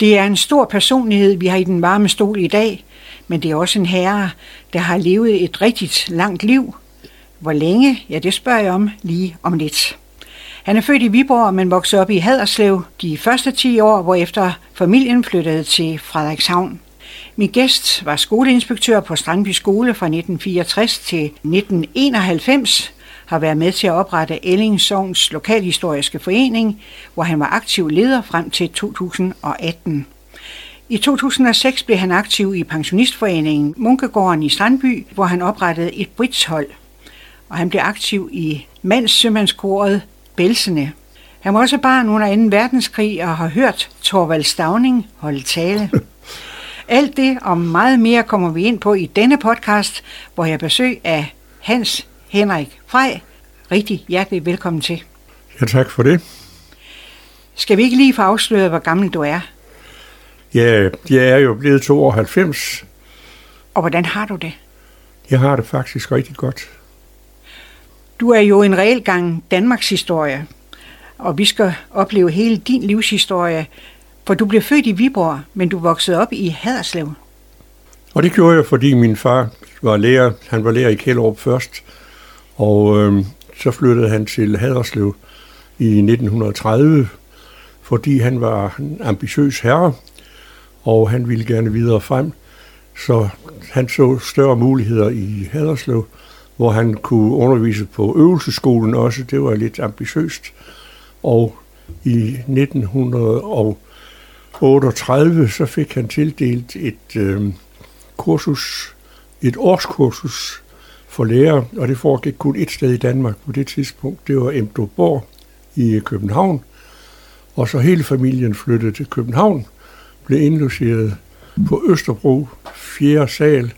Det er en stor personlighed, vi har i den varme stol i dag, men det er også en herre, der har levet et rigtigt langt liv. Hvor længe? Ja, det spørger jeg om lige om lidt. Han er født i Viborg, men voksede op i Haderslev de første 10 år, hvorefter familien flyttede til Frederikshavn. Min gæst var skoleinspektør på Strandby Skole fra 1964 til 1991, har været med til at oprette Elling Sogns Lokalhistoriske Forening, hvor han var aktiv leder frem til 2018. I 2006 blev han aktiv i pensionistforeningen Munkegården i Strandby, hvor han oprettede et bridgehold. Og han blev aktiv i mandssømandskoret Belsene. Han var også barn under 2. verdenskrig og har hørt Torvald Stavning holde tale. Alt det og meget mere kommer vi ind på i denne podcast, hvor jeg besøg af Hans Henrik Frej. Rigtig hjertelig velkommen til. Ja, tak for det. Skal vi ikke lige få afsløret, hvor gammel du er? Ja, jeg er jo blevet 92. Og hvordan har du det? Jeg har det faktisk rigtig godt. Du er jo en reel gang Danmarks historie, og vi skal opleve hele din livshistorie, for du blev født i Viborg, men du voksede op i Haderslev. Og det gjorde jeg, fordi min far var lærer. Han var lærer i Kjellerup først, og øh, så flyttede han til Haderslev i 1930, fordi han var en ambitiøs herre, og han ville gerne videre frem. Så han så større muligheder i Haderslev, hvor han kunne undervise på øvelseskolen også. Det var lidt ambitiøst. Og i 1938 så fik han tildelt et øh, kursus, et årskursus for lærere, og det foregik kun et sted i Danmark på det tidspunkt. Det var Emdruborg i København. Og så hele familien flyttede til København, blev indlogeret på Østerbro, 4. sal,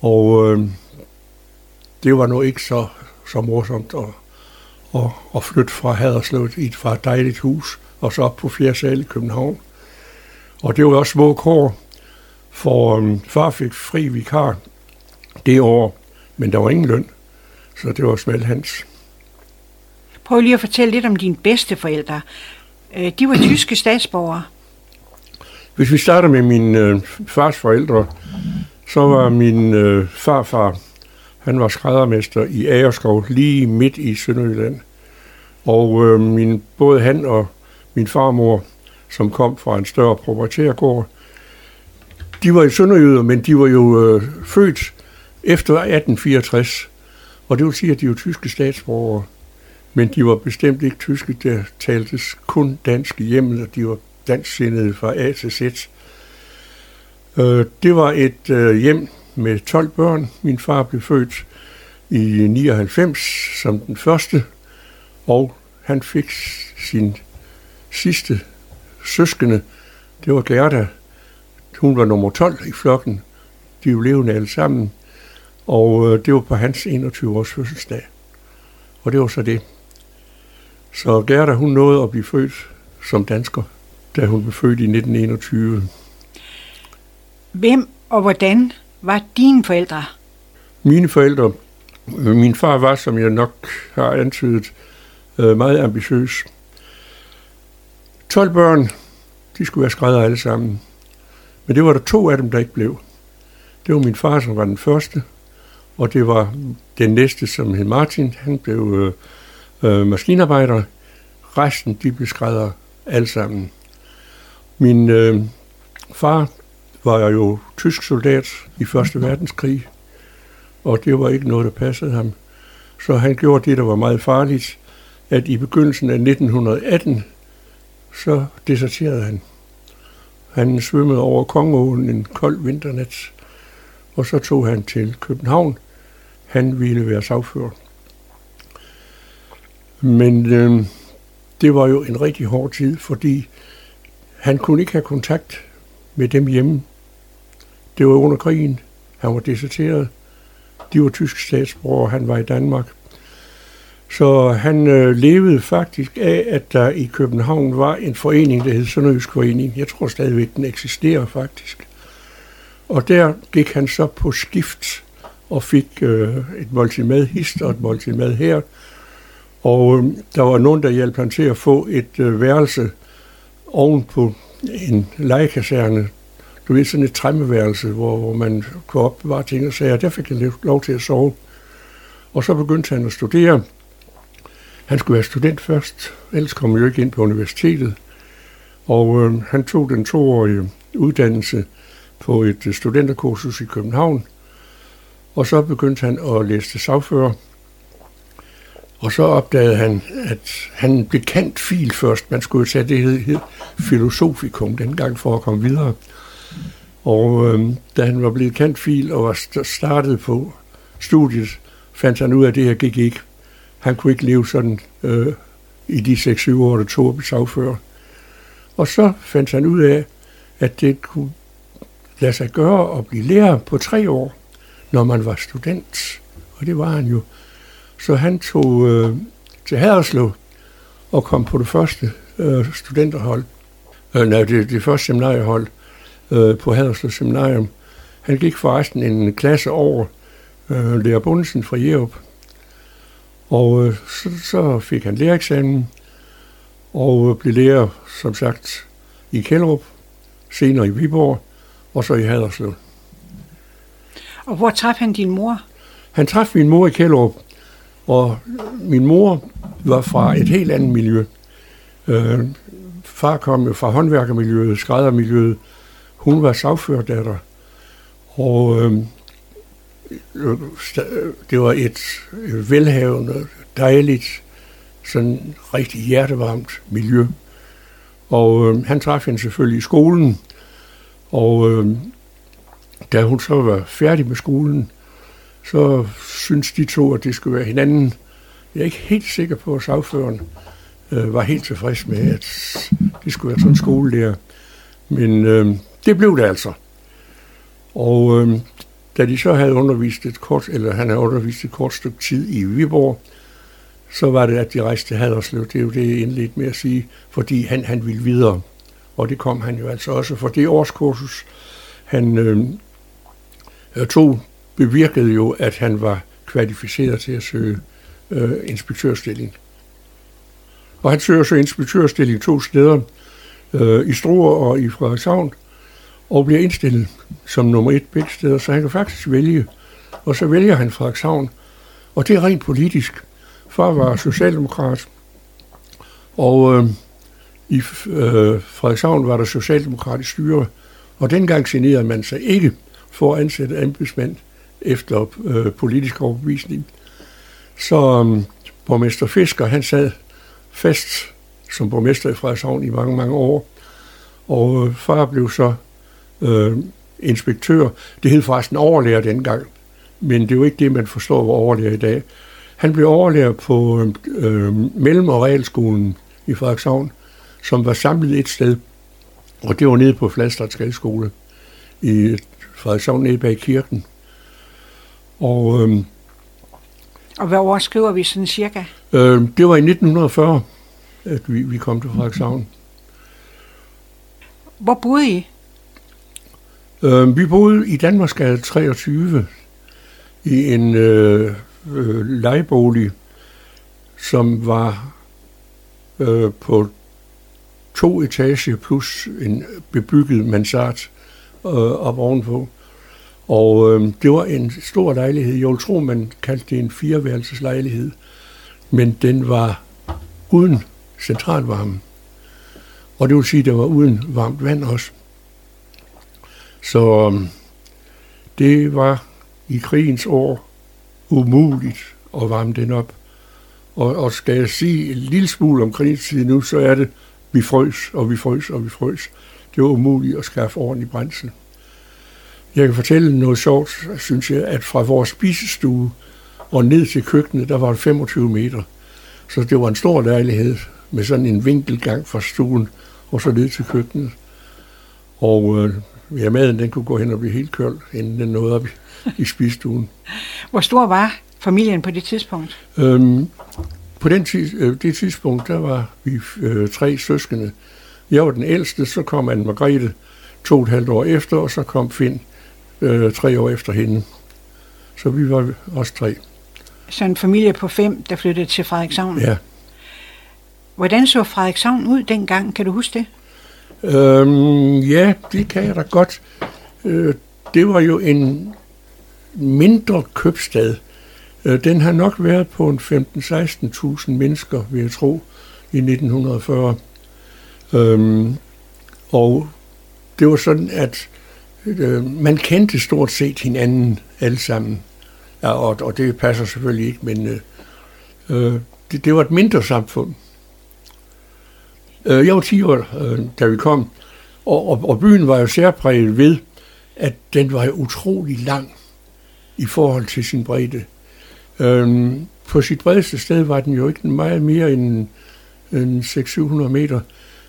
og øh, det var nu ikke så, så morsomt at, at, at flytte fra Haderslev i et, fra et dejligt hus, og så op på 4. sal i København. Og det var også små kår, for øh, far fik fri vikar det år, men der var ingen løn, så det var smalt hans. Prøv lige at fortælle lidt om dine bedste forældre. Øh, de var tyske statsborgere. Hvis vi starter med min øh, fars forældre, så var min øh, farfar, han var skræddermester i Agerskov, lige midt i Sønderjylland. Og øh, min, både han og min farmor, som kom fra en større proprietærgård, de var i Sønderjyder, men de var jo øh, født efter 1864. Og det vil sige, at de var tyske statsborgere. Men de var bestemt ikke tyske, der taltes kun dansk i hjemmet, og de var dansksindede fra A til Z. Øh, det var et øh, hjem med 12 børn. Min far blev født i 99 som den første, og han fik sin sidste søskende. Det var Gerda. Hun var nummer 12 i flokken. De var levende alle sammen. Og øh, det var på hans 21-års fødselsdag. Og det var så det. Så Gerda, hun nåede at blive født som dansker, da hun blev født i 1921. Hvem og hvordan var dine forældre? Mine forældre, min far var, som jeg nok har antydet, øh, meget ambitiøs. 12 børn, de skulle være skrædder alle sammen. Men det var der to af dem, der ikke blev. Det var min far, som var den første, og det var den næste, som hed Martin. Han blev øh, øh, maskinarbejder. Resten, de blev skrædder alle sammen. Min øh, far var jo tysk soldat i Første Verdenskrig, og det var ikke noget, der passede ham. Så han gjorde det, der var meget farligt, at i begyndelsen af 1918, så deserterede han. Han svømmede over Kongeåen en kold vinternat, og så tog han til København. Han ville være sagfører. Men øh, det var jo en rigtig hård tid, fordi han kunne ikke have kontakt med dem hjemme. Det var under krigen. Han var deserteret. De var tysk statsborger, han var i Danmark. Så han øh, levede faktisk af, at der i København var en forening, der hed Sønderjysk Forening. Jeg tror stadigvæk, den eksisterer faktisk. Og der gik han så på skift og fik øh, et måltid mad hist og et måltid mad her. Og øh, der var nogen, der hjalp han til at få et øh, værelse oven på en legekaserne, du ved, sådan et træmmeværelse, hvor, hvor man kunne opbevare ting og sager. Der fik han lov til at sove. Og så begyndte han at studere. Han skulle være student først, ellers kom han jo ikke ind på universitetet. Og øh, han tog den toårige uddannelse på et øh, studenterkursus i København. Og så begyndte han at læse til sagfører. Og så opdagede han, at han blev kendt fil først. Man skulle jo tage det hed filosofikum dengang for at komme videre. Og øh, da han var blevet kendt fil og var startet på studiet, fandt han ud af, at det her gik ikke. Han kunne ikke leve sådan øh, i de 6-7 år, der tog op i sagfører. Og så fandt han ud af, at det kunne lade sig gøre at blive lærer på tre år, når man var student. Og det var han jo. Så han tog øh, til Haderslev og kom på det første øh, studenterhold. Øh, nej, det, det første seminariehold øh, på Haderslev Seminarium. Han gik forresten en klasse over øh, Lærer Bundesen fra Jerup. Og øh, så, så fik han lærereksamen og øh, blev lærer, som sagt, i Kjellerup, senere i Viborg og så i Haderslev. Og hvor traf han din mor? Han traf min mor i Kælderup, og min mor var fra et helt andet miljø. Øh, far kom jo fra håndværkermiljøet, skræddermiljøet. Hun var sagførdatter, Og øh, øh, det var et, et velhavende, dejligt, sådan rigtig hjertevarmt miljø. Og øh, han traf hende selvfølgelig i skolen, og øh, da hun så var færdig med skolen, så synes de to, at det skulle være hinanden. Jeg er ikke helt sikker på, at sagføren øh, var helt tilfreds med, at det skulle være sådan en skole der. Men øh, det blev det altså. Og øh, da de så havde undervist et kort, eller han havde undervist et kort stykke tid i Viborg, så var det, at de rejste til Haderslev. Det er jo det, jeg indledte med at sige, fordi han, han ville videre. Og det kom han jo altså også, for det årskursus, han øh, to bevirkede jo, at han var kvalificeret til at søge øh, inspektørstilling. Og han søger så inspektørstilling to steder, øh, i Struer og i Frederikshavn, og bliver indstillet som nummer et begge steder, så han kan faktisk vælge. Og så vælger han Frederikshavn, og det er rent politisk. Far var socialdemokrat, og øh, i øh, Frederikshavn var der socialdemokratisk styre, og dengang generede man sig ikke for at ansætte embedsmænd efter øh, politisk overbevisning. Så øh, borgmester Fisker, han sad fast som borgmester i Frederikshavn i mange, mange år, og øh, far blev så øh, inspektør. Det hed forresten overlærer dengang, men det er jo ikke det, man forstår hvor overlærer i dag. Han blev overlærer på øh, Mellem- og Realskolen i Frederikshavn, som var samlet et sted, og det var nede på Fladstad skole i Frederikshavn nede bag kirken. Og, øh, og hvad år skriver vi sådan cirka? Øh, det var i 1940, at vi, vi kom til Frederikshavn. Hvor boede I? Øh, vi boede i Danmarksgade 23 i en øh, øh, lejebolig, som var øh, på to etager plus en bebygget mansard øh, op ovenpå. Og øh, det var en stor lejlighed. Jeg vil tro, man kaldte det en fireværelseslejlighed. Men den var uden centralvarme. Og det vil sige, at der var uden varmt vand også. Så øh, det var i krigens år umuligt at varme den op. Og, og skal jeg sige en lille smule om krigstid nu, så er det, vi frøs, og vi frøs, og vi frøs. Det var umuligt at skaffe ordentlig brændsel. Jeg kan fortælle noget sjovt, synes jeg, at fra vores spisestue og ned til køkkenet, der var det 25 meter. Så det var en stor lejlighed med sådan en vinkelgang fra stuen og så ned til køkkenet. Og øh, ja, maden den kunne gå hen og blive helt køld, inden den nåede op i, i spisestuen. Hvor stor var familien på det tidspunkt? Øhm, på den øh, det tidspunkt, der var vi øh, tre søskende. Jeg var den ældste, så kom Anne Margrethe to og et halvt år efter, og så kom Finn øh, tre år efter hende. Så vi var også tre. Så en familie på fem, der flyttede til Frederikshavn? Ja. Hvordan så Frederikshavn ud dengang? Kan du huske det? Øhm, ja, det kan jeg da godt. Øh, det var jo en mindre købstad. Øh, den har nok været på en 15-16.000 mennesker, vil jeg tro, i 1940. Øhm, og det var sådan, at øh, man kendte stort set hinanden alle sammen. Ja, og, og det passer selvfølgelig ikke, men øh, øh det, det var et mindre samfund. Øh, jeg var 10 år, øh, da vi kom, og, og, og byen var jo særpræget ved, at den var utrolig lang i forhold til sin bredde. Øh, på sit bredeste sted var den jo ikke meget mere end, end 600-700 meter,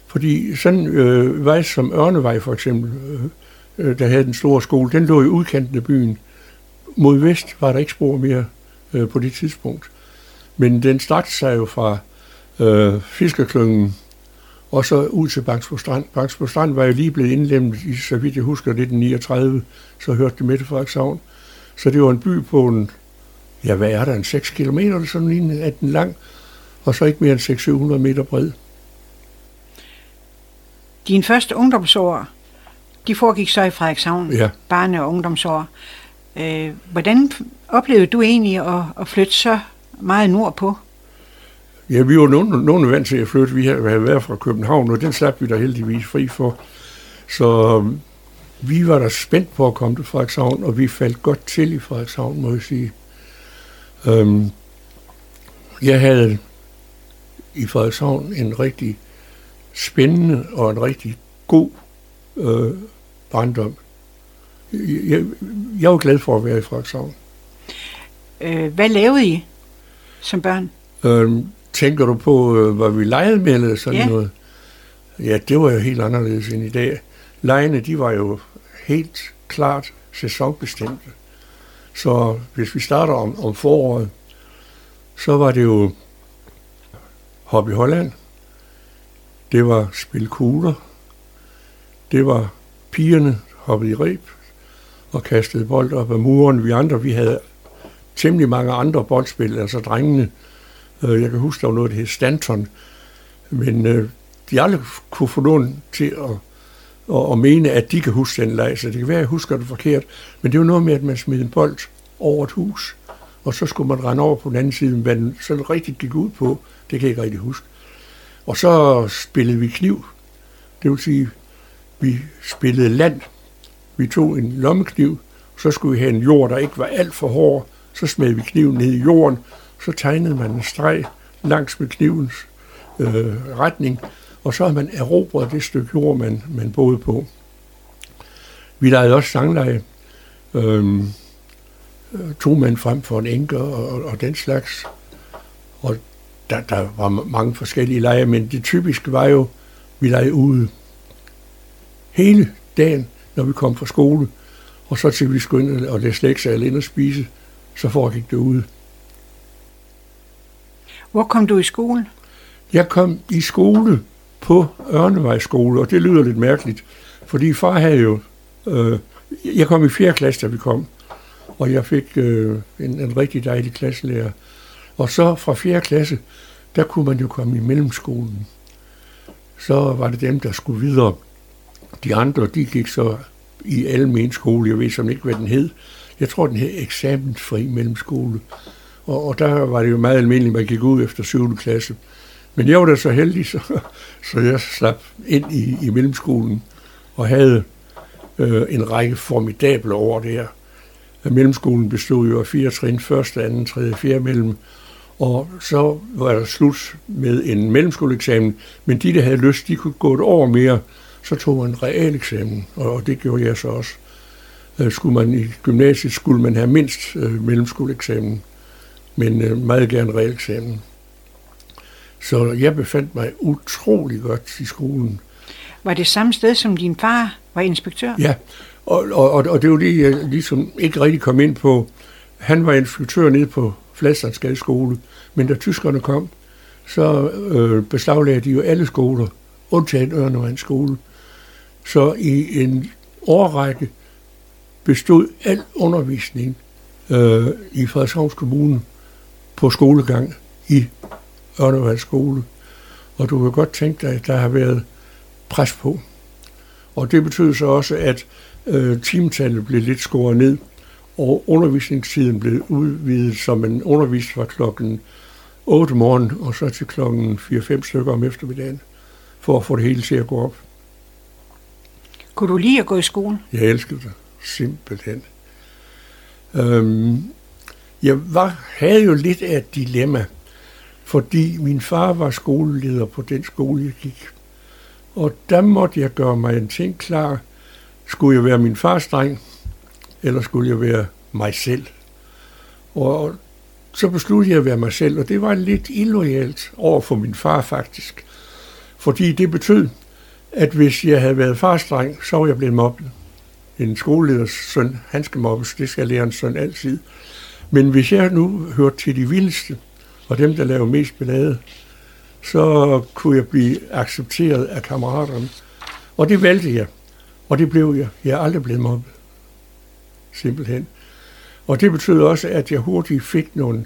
fordi sådan øh, vej som Ørnevej for eksempel, øh, øh, der havde den store skole, den lå i udkanten af byen. Mod vest var der ikke spor mere øh, på det tidspunkt. Men den strakte sig jo fra øh, fiskerklyngen og så ud til Bangsbo Strand. Bangsbo Strand var jo lige blevet indlemmet i, så vidt jeg husker, 1939, så hørte det Mette Frederikshavn. Så det var en by på en, ja hvad er der, en 6 km eller sådan en, af den lang, og så ikke mere end 600-700 meter bred. Din første ungdomsår, de foregik så i Frederikshavn, ja. barne- og ungdomsår. Øh, hvordan oplevede du egentlig at, at flytte så meget nordpå? Ja, vi var nogen, nogen vant til at flytte. Vi havde været fra København, og den slap vi da heldigvis fri for. Så øhm, vi var da spændt på at komme til Frederikshavn, og vi faldt godt til i Frederikshavn, må jeg sige. Øhm, jeg havde i Frederikshavn en rigtig spændende og en rigtig god øh, barndom. Jeg, jeg var glad for at være i Frederikshavn. Øh, hvad lavede I som børn? Øhm, tænker du på, øh, hvad vi legede med eller sådan ja. noget? Ja, det var jo helt anderledes end i dag. Lejene, de var jo helt klart sæsonbestemte. Så hvis vi starter om, om foråret, så var det jo i Holland, det var spil kugler, det var pigerne hoppede i reb og kastede bold op ad muren. Vi andre, vi havde temmelig mange andre boldspil, altså drengene. Øh, jeg kan huske, der var noget, der hed Stanton, men øh, de aldrig kunne få nogen til at, at, at mene, at de kan huske den leg, så det kan være, at jeg husker det forkert, men det var noget med, at man smed en bold over et hus, og så skulle man rende over på den anden side, hvad den sådan rigtig gik ud på, det kan jeg ikke rigtig huske. Og så spillede vi kniv, det vil sige, vi spillede land. Vi tog en lommekniv, så skulle vi have en jord, der ikke var alt for hård, så smed vi kniven ned i jorden, så tegnede man en streg langs med knivens øh, retning, og så har man erobret det stykke jord, man, man boede på. Vi legede også sangleje. Øhm, øh, to mand frem for en enke og, og, og den slags. Og der, der var mange forskellige lege, men det typiske var jo, vi legede ude hele dagen, når vi kom fra skole, og så til vi ind og læse lektier eller ind og spise, så foregik det ude. Hvor kom du i skole? Jeg kom i skole på Ørnevejsskole, og det lyder lidt mærkeligt, fordi far havde jo... Øh, jeg kom i 4. klasse, da vi kom, og jeg fik øh, en, en rigtig dejlig klasselærer. Og så fra 4. klasse, der kunne man jo komme i mellemskolen. Så var det dem, der skulle videre. De andre, de gik så i almen skole, jeg ved som ikke, hvad den hed. Jeg tror, den hed eksamensfri mellemskole. Og, og der var det jo meget almindeligt, at man gik ud efter 7. klasse. Men jeg var da så heldig, så, så jeg slap ind i, i mellemskolen og havde øh, en række formidable år der. Mellemskolen bestod jo af fire trin, første, anden, tredje, fjerde mellem. Og så var der slut med en mellemskoleeksamen, men de, der havde lyst, de kunne gå et år mere, så tog man en realeksamen, og det gjorde jeg så også. Øh, skulle man i gymnasiet, skulle man have mindst øh, mellemskoleeksamen, men øh, meget gerne realeksamen. Så jeg befandt mig utrolig godt i skolen. Var det samme sted, som din far var inspektør? Ja, og, og, og det var det, jeg ligesom ikke rigtig kom ind på. Han var inspektør nede på Fladstandsgade skole, men da tyskerne kom, så øh, beslaglagde de jo alle skoler, undtagen Ørnevands skole. Så i en årrække bestod al undervisning øh, i Frederikshavns Kommune på skolegang i Ørnevands skole. Og du kan godt tænke dig, at der har været pres på. Og det betød så også, at øh, timetallet blev lidt skåret ned, og undervisningstiden blev udvidet, så man underviste fra klokken 8 morgen, og så til klokken 4-5 stykker om eftermiddagen, for at få det hele til at gå op. Kunne du lide at gå i skole? Jeg elskede det, simpelthen. Øhm, jeg var, havde jo lidt af et dilemma, fordi min far var skoleleder på den skole, jeg gik. Og der måtte jeg gøre mig en ting klar. Skulle jeg være min fars dreng, eller skulle jeg være mig selv? Og så besluttede jeg at være mig selv, og det var lidt illoyalt over for min far faktisk. Fordi det betød, at hvis jeg havde været farstreng, så var jeg blevet mobbet. En skoleleders søn, han skal mobbes, det skal lærerens søn altid. Men hvis jeg nu hørte til de vildeste, og dem, der laver mest ballade, så kunne jeg blive accepteret af kammeraterne. Og det valgte jeg. Og det blev jeg. Jeg er aldrig blevet mobbet. Simpelthen. Og det betød også, at jeg hurtigt fik nogle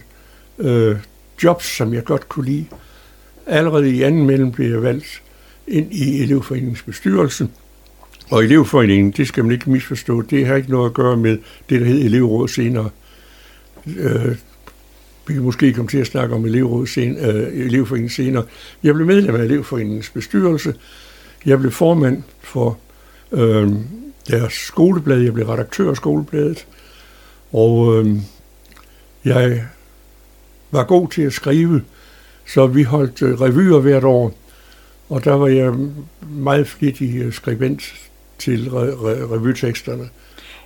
øh, jobs, som jeg godt kunne lide. Allerede i anden mellem blev jeg valgt ind i elevforeningens bestyrelse. Og elevforeningen, det skal man ikke misforstå, det har ikke noget at gøre med det, der hed elevråd senere. Øh, vi kan måske komme til at snakke om elevråd sen, øh, elevforeningen senere. Jeg blev medlem af elevforeningens bestyrelse. Jeg blev formand for øh, deres skoleblad. Jeg blev redaktør af skolebladet. Og øh, jeg var god til at skrive, så vi holdt øh, revyer hvert år. Og der var jeg meget flittig øh, skribent til re- re- revyteksterne.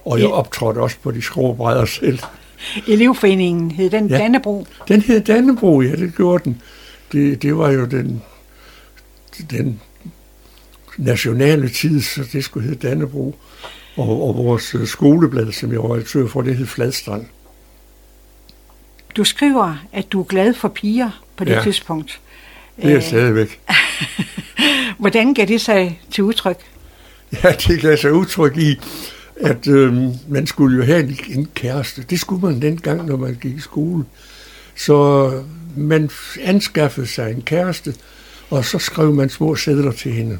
Og jeg optrådte også på de skråbrædder selv. Elevforeningen hed den ja. Dannebro? Den hed Dannebro, ja, det gjorde den. Det, det var jo den, den nationale tid, så det skulle hedde Dannebro. Og, og vores øh, skoleblad, som jeg var redaktør for, det hed Fladstrand. Du skriver, at du er glad for piger på det Ja. tidspunkt. Det er jeg Øh, stadigvæk. Hvordan gav det sig til udtryk? Ja, det gav sig udtryk i, at øh, man skulle jo have en, en kæreste. Det skulle man dengang, når man gik i skole. Så man anskaffede sig en kæreste, og så skrev man små sædler til hende.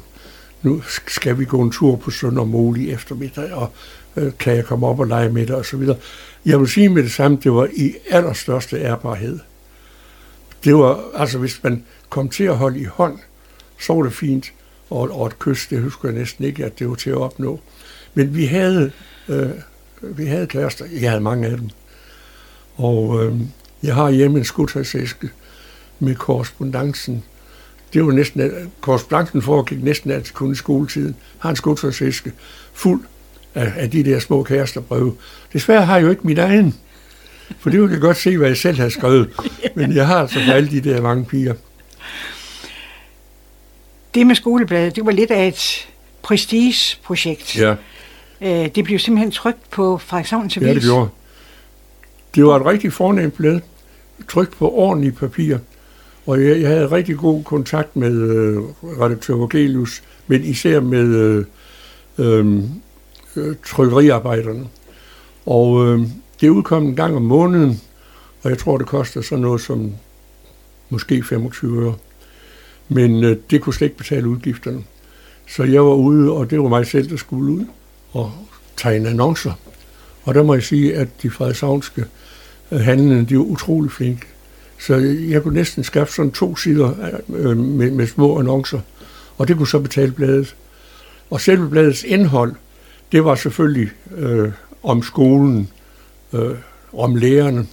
Nu skal vi gå en tur på Sønder eftermiddag, og øh, kan jeg komme op og lege med dig, og så videre. Jeg vil sige med det samme, det var i allerstørste ærbarhed. Det var, altså hvis man kom til at holde i hånd, så var det fint, og, og et kys, det husker jeg næsten ikke, at det var til at opnå. Men vi havde, øh, vi havde kærester, jeg havde mange af dem, og øh, jeg har hjemme en skudtøjsæske med korrespondancen. Det var næsten, korrespondancen foregik næsten altid kun i skoletiden. Har en skudtøjsæske fuld af, af de der små kæresterbrev. Desværre har jeg jo ikke min egen, for det jeg godt se, hvad jeg selv har skrevet. Men jeg har altså alle de der mange piger. Det med skolebladet, det var lidt af et prestigeprojekt. Ja. Øh, Det blev simpelthen trykt på Frederikshavns Avis. Ja, det gjorde. Det var et rigtig fornemt blad, trykt på ordentlige papir, og jeg, jeg havde rigtig god kontakt med øh, redaktør Vogelius, men især med øh, øhm, øh, trykkeriarbejderne. Og øh, det udkom en gang om måneden, og jeg tror, det koster sådan noget som måske 25 øre. Men øh, det kunne slet ikke betale udgifterne. Så jeg var ude, og det var mig selv, der skulle ud og tegne annoncer. Og der må jeg sige, at de frederikshavnske øh, handlende, de var utrolig flinke. Så jeg kunne næsten skaffe sådan to sider øh, med, med små annoncer, og det kunne så betale bladet. Og selve bladets indhold, det var selvfølgelig øh, om skolen, øh, om lærerne.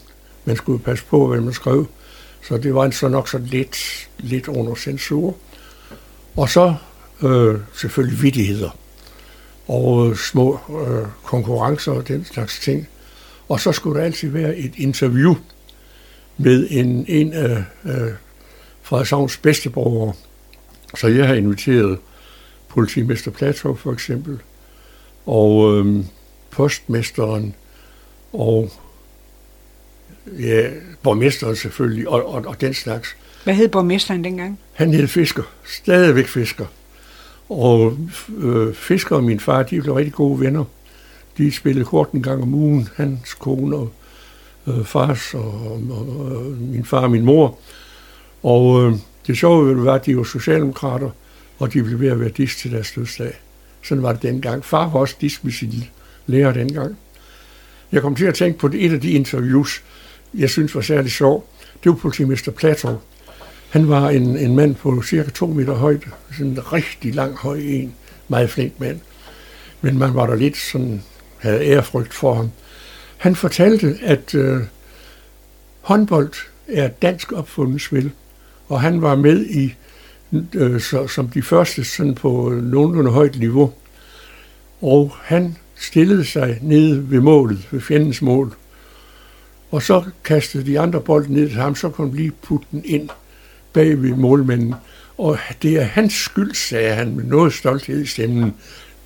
Man skulle passe på, hvad man skrev. Så det var så nok så lidt, lidt under censur. Og så øh, selvfølgelig vidtigheder og øh, små øh, konkurrencer og den slags ting. Og så skulle der altid være et interview med en, en af øh, Frederikshavns bedste borgere. Så jeg har inviteret politimester Plato for eksempel, og øh, postmesteren, og ja, borgmesteren selvfølgelig, og, og, og den slags. Hvad hed borgmesteren dengang? Han hed Fisker, stadigvæk Fisker. Og øh, Fisker og min far, de blev rigtig gode venner. De spillede kort en gang om ugen, hans kone og øh, fars og, og, og min far og min mor. Og øh, det sjove var, at de var socialdemokrater, og de blev ved at være dist til deres dødsdag. Sådan var det dengang. Far var også disk med sin lærer dengang. Jeg kom til at tænke på et af de interviews, jeg synes var særlig sjov. Det var politimester Plato. Han var en, en mand på cirka to meter højde. Sådan en rigtig lang høj en. Meget flink mand. Men man var der lidt sådan, havde ærefrygt for ham. Han fortalte, at øh, håndbold er dansk opfundet spil, og han var med i øh, så, som de første sådan på øh, nogenlunde højt niveau. Og han stillede sig nede ved målet, ved fjendens mål. Og så kastede de andre bolden ned til ham, så kunne han lige putte den ind bag ved målmanden. Og det er hans skyld, sagde han med noget stolthed i stemmen.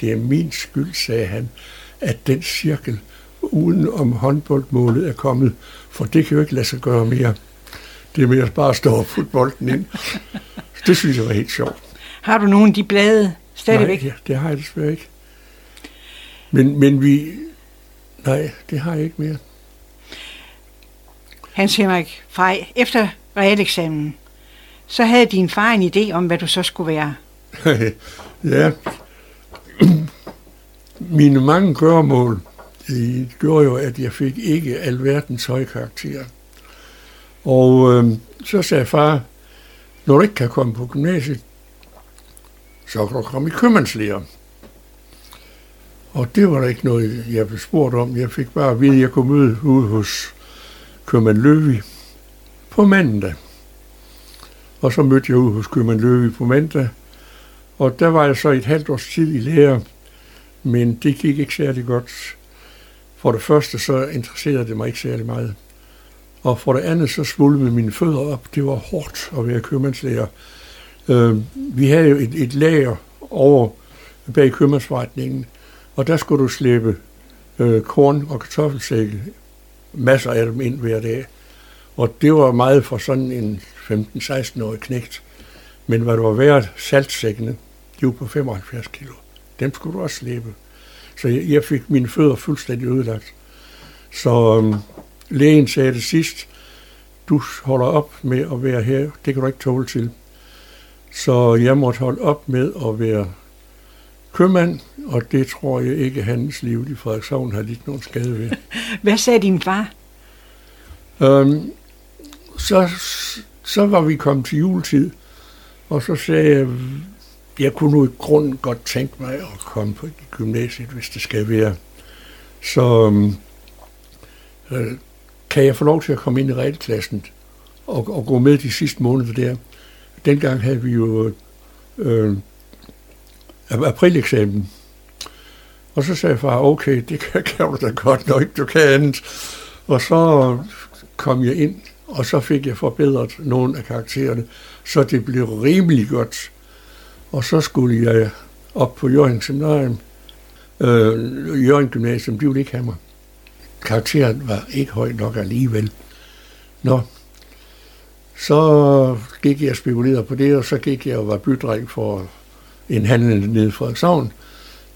Det er min skyld, sagde han, at den cirkel uden om håndboldmålet er kommet, for det kan jo ikke lade sig gøre mere. Det er mere bare at stå og putte bolden ind. Det synes jeg var helt sjovt. Har du nogle af de blade stadigvæk? Nej, det har jeg desværre ikke. Men, men vi... Nej, det har jeg ikke mere. Hans Henrik Frej, efter realeksamen, så havde din far en idé om, hvad du så skulle være. ja. Mine mange gøremål det gjorde jo, at jeg fik ikke alverdens høje karakterer. Og øh, så sagde far, når du ikke kan komme på gymnasiet, så kan du komme i købmandslærer. Og det var der ikke noget, jeg blev spurgt om. Jeg fik bare at vide, at jeg kunne møde ude hos købmand Løvi på mandag. Og så mødte jeg ude hos købmand Løvi på mandag. Og der var jeg så et halvt års tid i lære, men det gik ikke særlig godt. For det første så interesserede det mig ikke særlig meget. Og for det andet så svulmede mine fødder op. Det var hårdt at være købmandslærer. Øh, vi havde jo et, et lager over bag købmandsforretningen, og der skulle du slæbe øh, korn og kartoffelsække, masser af dem ind hver dag. Og det var meget for sådan en 15-16-årig knægt. Men hvad det var værd, saltsækkene, de var på 75 kilo. Dem skulle du også slæbe. Så jeg, jeg fik mine fødder fuldstændig ødelagt. Så øhm, lægen sagde det sidst, du holder op med at være her, det kan du ikke tåle til. Så jeg måtte holde op med at være købmand, og det tror jeg ikke, hans liv i Frederikshavn har lidt nogen skade ved. Hvad sagde din far? Øhm, så, så var vi kommet til juletid, og så sagde jeg, jeg kunne nu i grunden godt tænke mig at komme på gymnasiet, hvis det skal være. Så øhm, øh, kan jeg få lov til at komme ind i realklassen og, og gå med de sidste måneder der. Dengang havde vi jo øh, øh aprileksamen. Og så sagde far, okay, det kan, kan du da godt, når ikke du kan andet. Og så kom jeg ind, og så fik jeg forbedret nogle af karaktererne, så det blev rimelig godt. Og så skulle jeg op på Jørgen Seminarium, øh, Jørgen Gymnasium, de ville ikke have mig. Karakteren var ikke høj nok alligevel. Nå, så gik jeg og spekulerede på det, og så gik jeg og var bydreng for en handel nede fra Savn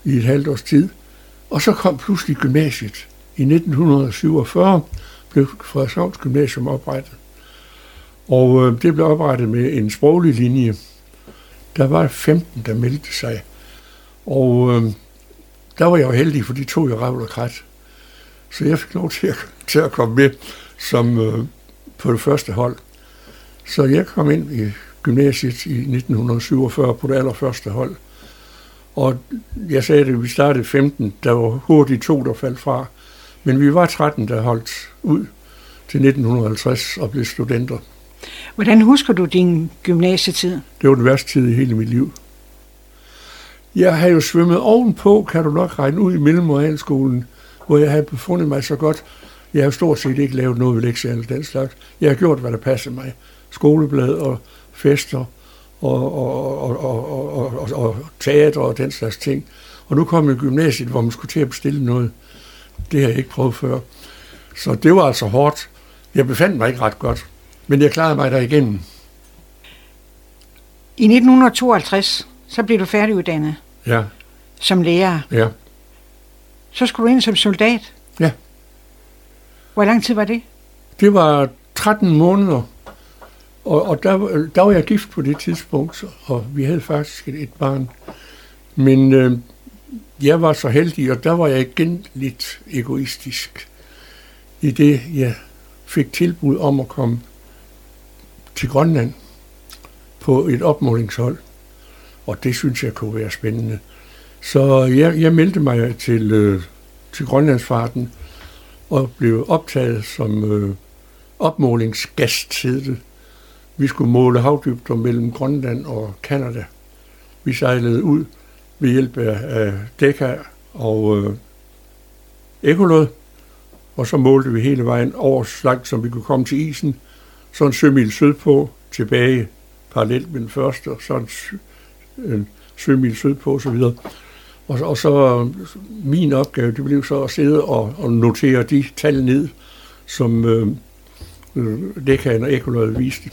i et halvt års tid. Og så kom pludselig gymnasiet. I 1947 blev Frederikshavns Gymnasium oprettet. Og øh, det blev oprettet med en sproglig linje. Der var 15, der meldte sig. Og øh, der var jeg jo heldig, for de tog jo ravl og krat. Så jeg fik lov til at, til at komme med som øh, på det første hold. Så jeg kom ind i gymnasiet i 1947 på det allerførste hold. Og jeg sagde det, vi startede 15, der var hurtigt to, der faldt fra. Men vi var 13, der holdt ud til 1950 og blev studenter. Hvordan husker du din gymnasietid? Det var den værste tid i hele mit liv. Jeg har jo svømmet ovenpå, kan du nok regne ud, i mellemrealskolen, hvor jeg havde befundet mig så godt. Jeg har stort set ikke lavet noget ved lektier eller den slags. Jeg har gjort, hvad der passede mig. Skoleblad og fester og, og, og, og, og, og, og teater og den slags ting. Og nu kom jeg i gymnasiet, hvor man skulle til at bestille noget. Det har jeg ikke prøvet før. Så det var altså hårdt. Jeg befandt mig ikke ret godt, men jeg klarede mig der igennem. I 1952, så blev du færdiguddannet Ja, som lærer. ja, Så skulle du ind som soldat. ja. Hvor lang tid var det? Det var 13 måneder, og, og der, der var jeg gift på det tidspunkt, og vi havde faktisk et, et barn. Men øh, jeg var så heldig, og der var jeg igen lidt egoistisk, i det jeg fik tilbud om at komme til Grønland på et opmålingshold, og det synes jeg kunne være spændende. Så jeg, jeg meldte mig til, øh, til Grønlandsfarten og blev optaget som øh, opmålingsgast, hed det. Vi skulle måle havdybder mellem Grønland og Kanada. Vi sejlede ud ved hjælp af Dekka og øh, Ekolod, og så målte vi hele vejen over så langt, som vi kunne komme til isen, så en sømil sydpå, tilbage parallelt med den første, og så en, en sømil sydpå osv. Og, og så min opgave, det blev så at sidde og, og notere de tal ned, som øh, øh Dekkan og Ekolod viste.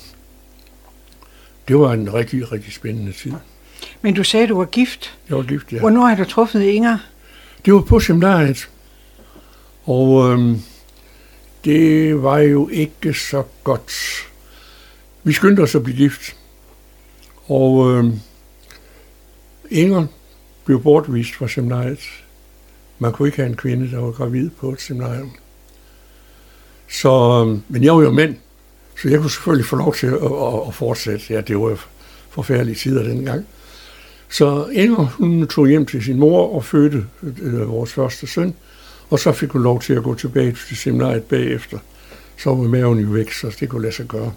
Det var en rigtig, rigtig spændende tid. Men du sagde, du var gift. Jeg var gift, ja. Hvornår har du truffet Inger? Det var på seminariet. Og øhm, det var jo ikke så godt. Vi skyndte os at blive gift. Og øh, Inger blev bortvist fra seminariet. Man kunne ikke have en kvinde, der var gravid på et seminarium. Så, øh, men jeg var jo mænd, så jeg kunne selvfølgelig få lov til at, at, at fortsætte. Ja, det var forfærdelige tider dengang. Så Inger, hun tog hjem til sin mor og fødte øh, vores første søn, og så fik hun lov til at gå tilbage til seminariet bagefter. Så var maven jo væk, så det kunne lade sig gøre.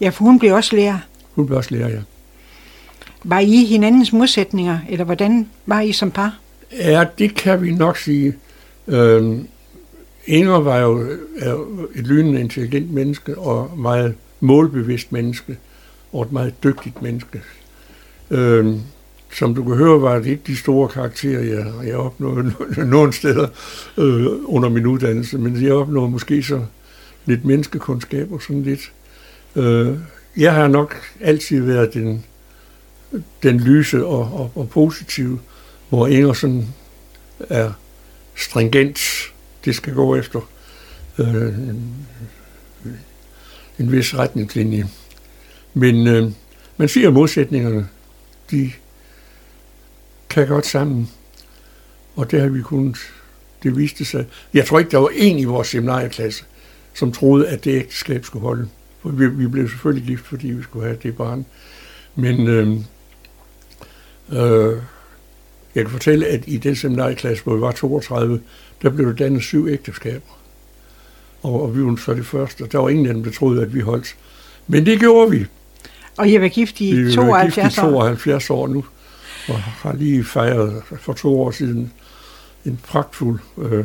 Ja, for hun blev også lærer. Hun blev også lærer, ja. Var I hinandens modsætninger, eller hvordan var I som par? Ja, det kan vi nok sige. Øhm, Inger var jo et lynende intelligent menneske og meget målbevidst menneske og et meget dygtigt menneske. Øhm, som du kan høre, var det ikke de store karakterer, jeg, jeg opnåede nogle steder øh, under min uddannelse, men jeg opnåede måske så lidt menneskekundskab og sådan lidt. Øh, jeg har nok altid været den, den lyse og, og, og positive, hvor Ingersen er stringent. Det skal gå efter øh, en, en vis retningslinje. Men øh, man siger modsætningerne, de kan godt sammen. Og det har vi kunnet. Det viste sig. Jeg tror ikke, der var en i vores seminarieklasse, som troede, at det ægteskab skulle holde. For vi, vi blev selvfølgelig gift, fordi vi skulle have det barn. Men øh, øh, jeg kan fortælle, at i den seminarieklasse, hvor vi var 32, der blev der dannet syv ægteskaber. Og, og vi var så det første, og der var ingen af dem, der troede, at vi holdt. Men det gjorde vi. Og I var gift i vi 72 gift i 72 år nu og har lige fejret for to år siden en pragtfuld øh,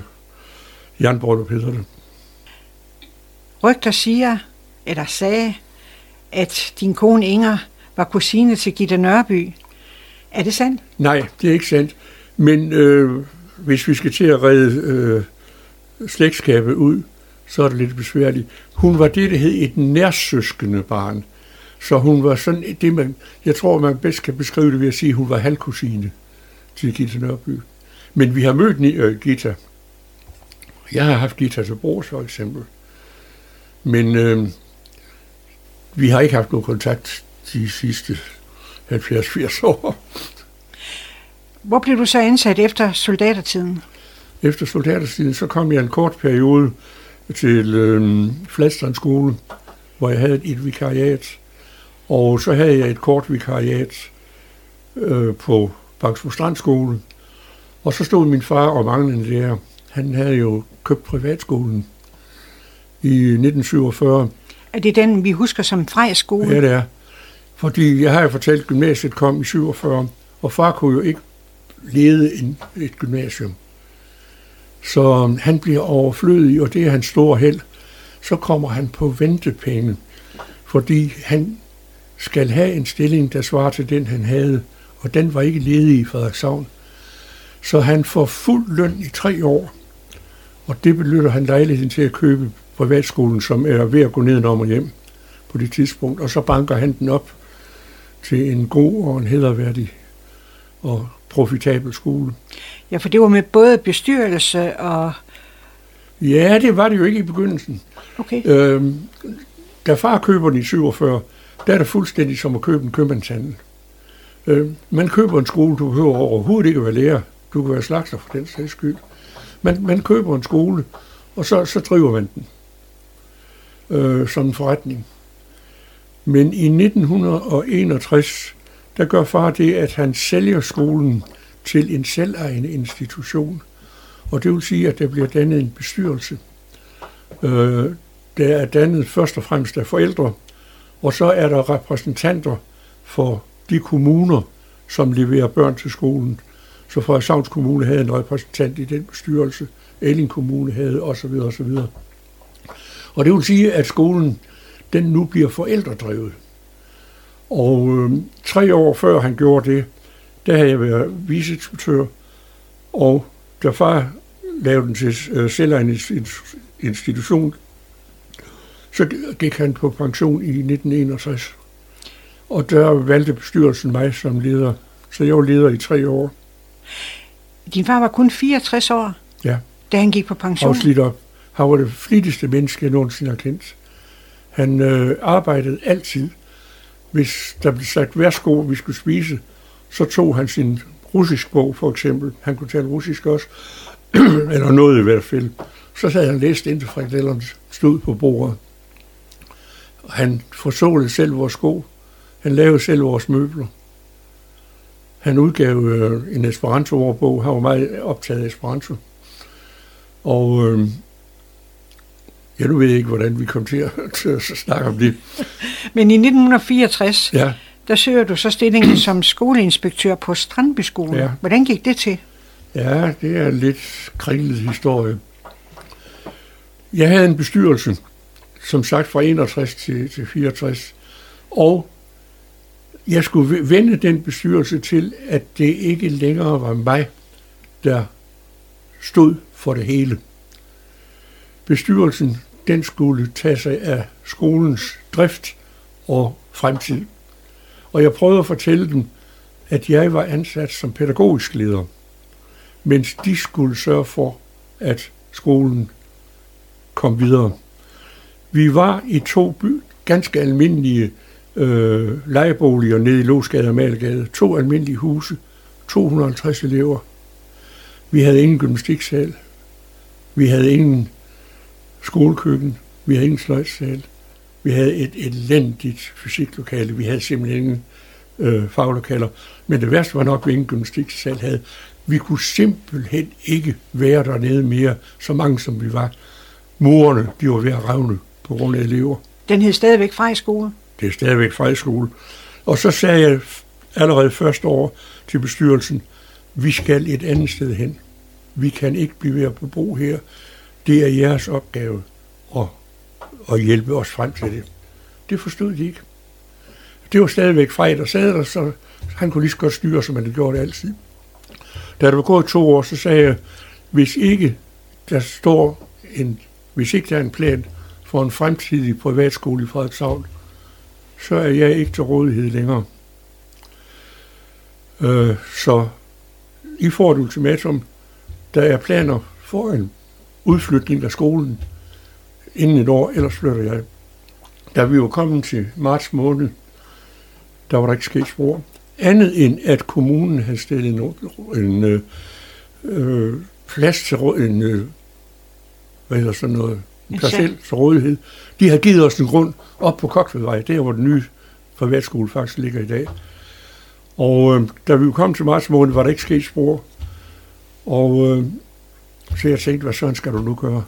jernbryllup, hedder det. Rygter siger, eller sagde, at din kone Inger var kusine til Gitte Nørby. Er det sandt? Nej, det er ikke sandt. Men øh, hvis vi skal til at redde øh, slægtskabet ud, så er det lidt besværligt. Hun var det, der hed et nærsøskende barn. Så hun var sådan, det man, jeg tror, man bedst kan beskrive det ved at sige, at hun var halvkusine til Gita Nørby. Men vi har mødt øh, Gita. Jeg har haft Gita til Bros for eksempel. Men øh, vi har ikke haft nogen kontakt de sidste 70-80 år. Hvor blev du så ansat efter soldatertiden? Efter soldatertiden, så kom jeg en kort periode til øh, Fladstrandskole, hvor jeg havde et vikariat og så havde jeg et kort vikariat øh, på Bangsbo Strandskole. Og så stod min far og manglende lærer. Han havde jo købt privatskolen i 1947. Er det den, vi husker som Frej-skole? Ja, det er. Fordi jeg har jo fortalt, at gymnasiet kom i 47, og far kunne jo ikke lede en, et gymnasium. Så han bliver overflødig, og det er hans store held. Så kommer han på ventepenge, fordi han skal have en stilling, der svarer til den, han havde, og den var ikke ledig i Frederikshavn. Så han får fuld løn i tre år, og det benytter han lejligheden til at købe privatskolen, som er ved at gå ned og hjem på det tidspunkt, og så banker han den op til en god og en hederværdig og profitabel skole. Ja, for det var med både bestyrelse og... Ja, det var det jo ikke i begyndelsen. Okay. Øhm, da far køber den i 47, der er det fuldstændig som at købe en købmandshandel. Øh, man køber en skole, du behøver overhovedet ikke at være lærer. Du kan være slagter for den sags skyld. Man, man køber en skole, og så, så driver man den øh, som en forretning. Men i 1961, der gør far det, at han sælger skolen til en selvejende institution. Og det vil sige, at der bliver dannet en bestyrelse. Øh, der er dannet først og fremmest af forældre, og så er der repræsentanter for de kommuner, som leverer børn til skolen. Så Frederikshavns Kommune havde en repræsentant i den bestyrelse, Elling Kommune havde osv. osv. Og det vil sige, at skolen den nu bliver forældredrevet. Og øh, tre år før han gjorde det, der havde jeg været viceinspektør, og da far lavede den til øh, selvejende institution, så gik han på pension i 1961. Og der valgte bestyrelsen mig som leder, så jeg var leder i tre år. Din far var kun 64 år, ja. da han gik på pension? Afslidt op. Han var det flittigste menneske, jeg nogensinde har kendt. Han øh, arbejdede altid. Hvis der blev sagt, værsgo, vi skulle spise, så tog han sin russisk bog, for eksempel. Han kunne tale russisk også, eller noget i hvert fald. Så sad han og læste indtil frikadellerne stod på bordet. Han forsålede selv vores sko. Han lavede selv vores møbler. Han udgav øh, en Esperanto-ordbog. Han var meget optaget af Esperanto. Og øh, Ja, nu ved jeg ikke, hvordan vi kom til at, til at snakke om det. Men i 1964, ja. der søger du så stillingen som skoleinspektør på Strandbyskolen. Ja. Hvordan gik det til? Ja, det er en lidt kringlet historie. Jeg havde en bestyrelse, som sagt fra 61 til, til 64, og jeg skulle vende den bestyrelse til, at det ikke længere var mig, der stod for det hele. Bestyrelsen den skulle tage sig af skolens drift og fremtid. Og jeg prøvede at fortælle dem, at jeg var ansat som pædagogisk leder, mens de skulle sørge for, at skolen kom videre. Vi var i to by, ganske almindelige øh, lejeboliger nede i Låsgade og Malgade. To almindelige huse, 250 elever. Vi havde ingen gymnastiksal. Vi havde ingen skolekøkken, vi havde ingen sløjtsal, vi havde et elendigt fysiklokale, vi havde simpelthen ingen øh, faglokaler. Men det værste var nok, at vi ingen gymnastiksal havde. Vi kunne simpelthen ikke være dernede mere, så mange som vi var. Morerne, de var ved at revne på grund af elever. Den hed stadigvæk Frejskole? Det er stadigvæk Frejskole. Og så sagde jeg allerede første år til bestyrelsen, vi skal et andet sted hen. Vi kan ikke blive ved at bebo her. Det er jeres opgave at, at hjælpe os frem til det. Det forstod de ikke. Det var stadigvæk fredag, sad der, så han kunne lige så godt styre, som han havde gjort det altid. Da der var gået to år, så sagde jeg, hvis ikke der står en, hvis ikke der er en plan for en fremtidig privatskole i Frederikshavn, så er jeg ikke til rådighed længere. Øh, så I får et ultimatum. Der er planer for en udflytning af skolen inden et år, ellers flytter jeg. Da vi var kommet til marts måned, der var der ikke sket spor. Andet end at kommunen havde stillet en, en øh, øh plads til en, øh, hvad hedder sådan noget, parcel til rådighed. De har givet os en grund op på Kokvedvej, der hvor den nye privatskole faktisk ligger i dag. Og øh, da vi kom til marts måned, var der ikke sket spor. Og øh, så jeg tænkte, hvad sådan skal du nu gøre?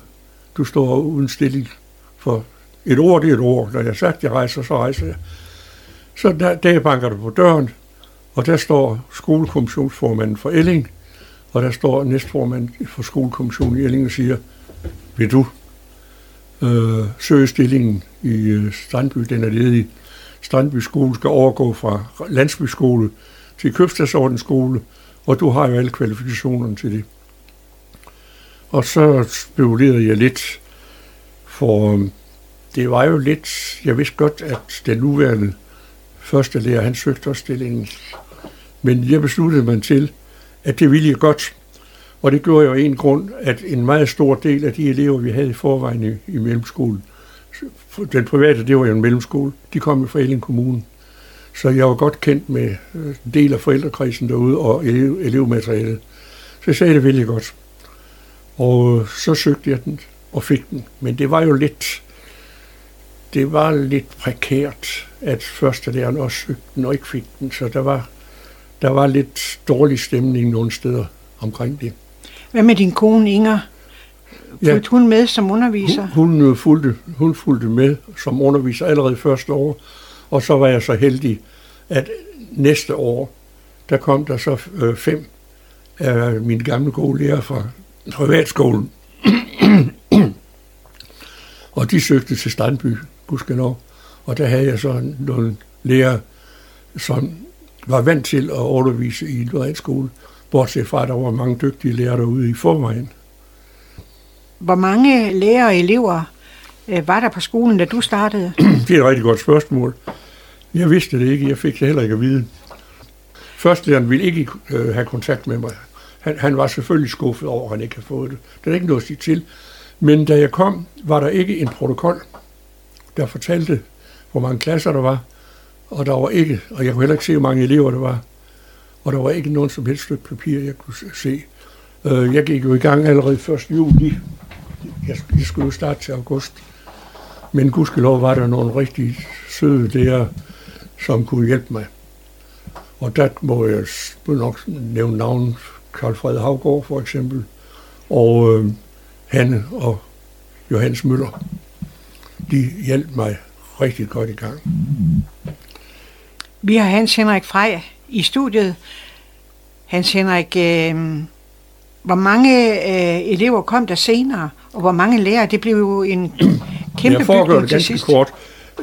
Du står uden stilling for et ord, det er et ord. Når jeg har sagt, jeg rejser, så rejser jeg. Så der, der banker du på døren, og der står skolekommissionsformanden for Elling, og der står næstformanden for skolekommissionen i Elling og siger, vil du øh, søgestillingen i øh, Strandby, den er ledig. Strandby skole skal overgå fra landsbyskole til købstadsordensskole, og du har jo alle kvalifikationerne til det. Og så spekulerede jeg lidt, for øh, det var jo lidt, jeg vidste godt, at den nuværende første lærer, han søgte også stillingen. Men jeg besluttede mig til, at det ville jeg godt. Og det gjorde jeg jo en grund, at en meget stor del af de elever, vi havde i forvejen i, i mellemskolen, den private, det var jo en mellemskole, de kom jo fra Elling Kommune. Så jeg var godt kendt med øh, en del af forældrekredsen derude og elev, elevmaterialet. Så sagde det vældig godt. Og øh, så søgte jeg den og fik den. Men det var jo lidt, det var lidt prekært, at første læreren også søgte den og ikke fik den. Så der var, der var lidt dårlig stemning nogle steder omkring det. Hvad med din kone Inger? Ja. Fulgte hun med som underviser? Hun, hun, øh, fulgte, hun fulgte med som underviser allerede første år, og så var jeg så heldig, at næste år, der kom der så øh, fem af mine gamle gode lærere fra privatskolen. og de søgte til Strandby, gudskelov. Og der havde jeg så nogle lærere, som var vant til at undervise i en privatskole, bortset fra, at der var mange dygtige lærere derude i forvejen. Hvor mange lærere og elever øh, var der på skolen, da du startede? Det er et rigtig godt spørgsmål. Jeg vidste det ikke. Jeg fik det heller ikke at vide. Førstlæreren ville ikke øh, have kontakt med mig. Han, han var selvfølgelig skuffet over, at han ikke havde fået det. Det er ikke noget at sige til. Men da jeg kom, var der ikke en protokol, der fortalte, hvor mange klasser der var. Og der var ikke, og jeg kunne heller ikke se, hvor mange elever der var. Og der var ikke nogen som helst stykke papir, jeg kunne se. Øh, jeg gik jo i gang allerede 1. juli. Jeg, jeg skulle jo starte til august. Men gudskelov var der nogle rigtig søde der, som kunne hjælpe mig. Og der må jeg nok nævne navnet Karl Fred Havgård for eksempel, og øh, Hanne og Johannes Møller. De hjalp mig rigtig godt i gang. Vi har Hans Henrik Frej i studiet. Hans Henrik, øh, hvor mange øh, elever kom der senere, og hvor mange lærere? Det blev jo en kæmpe jeg foregår det ganske sidst. kort.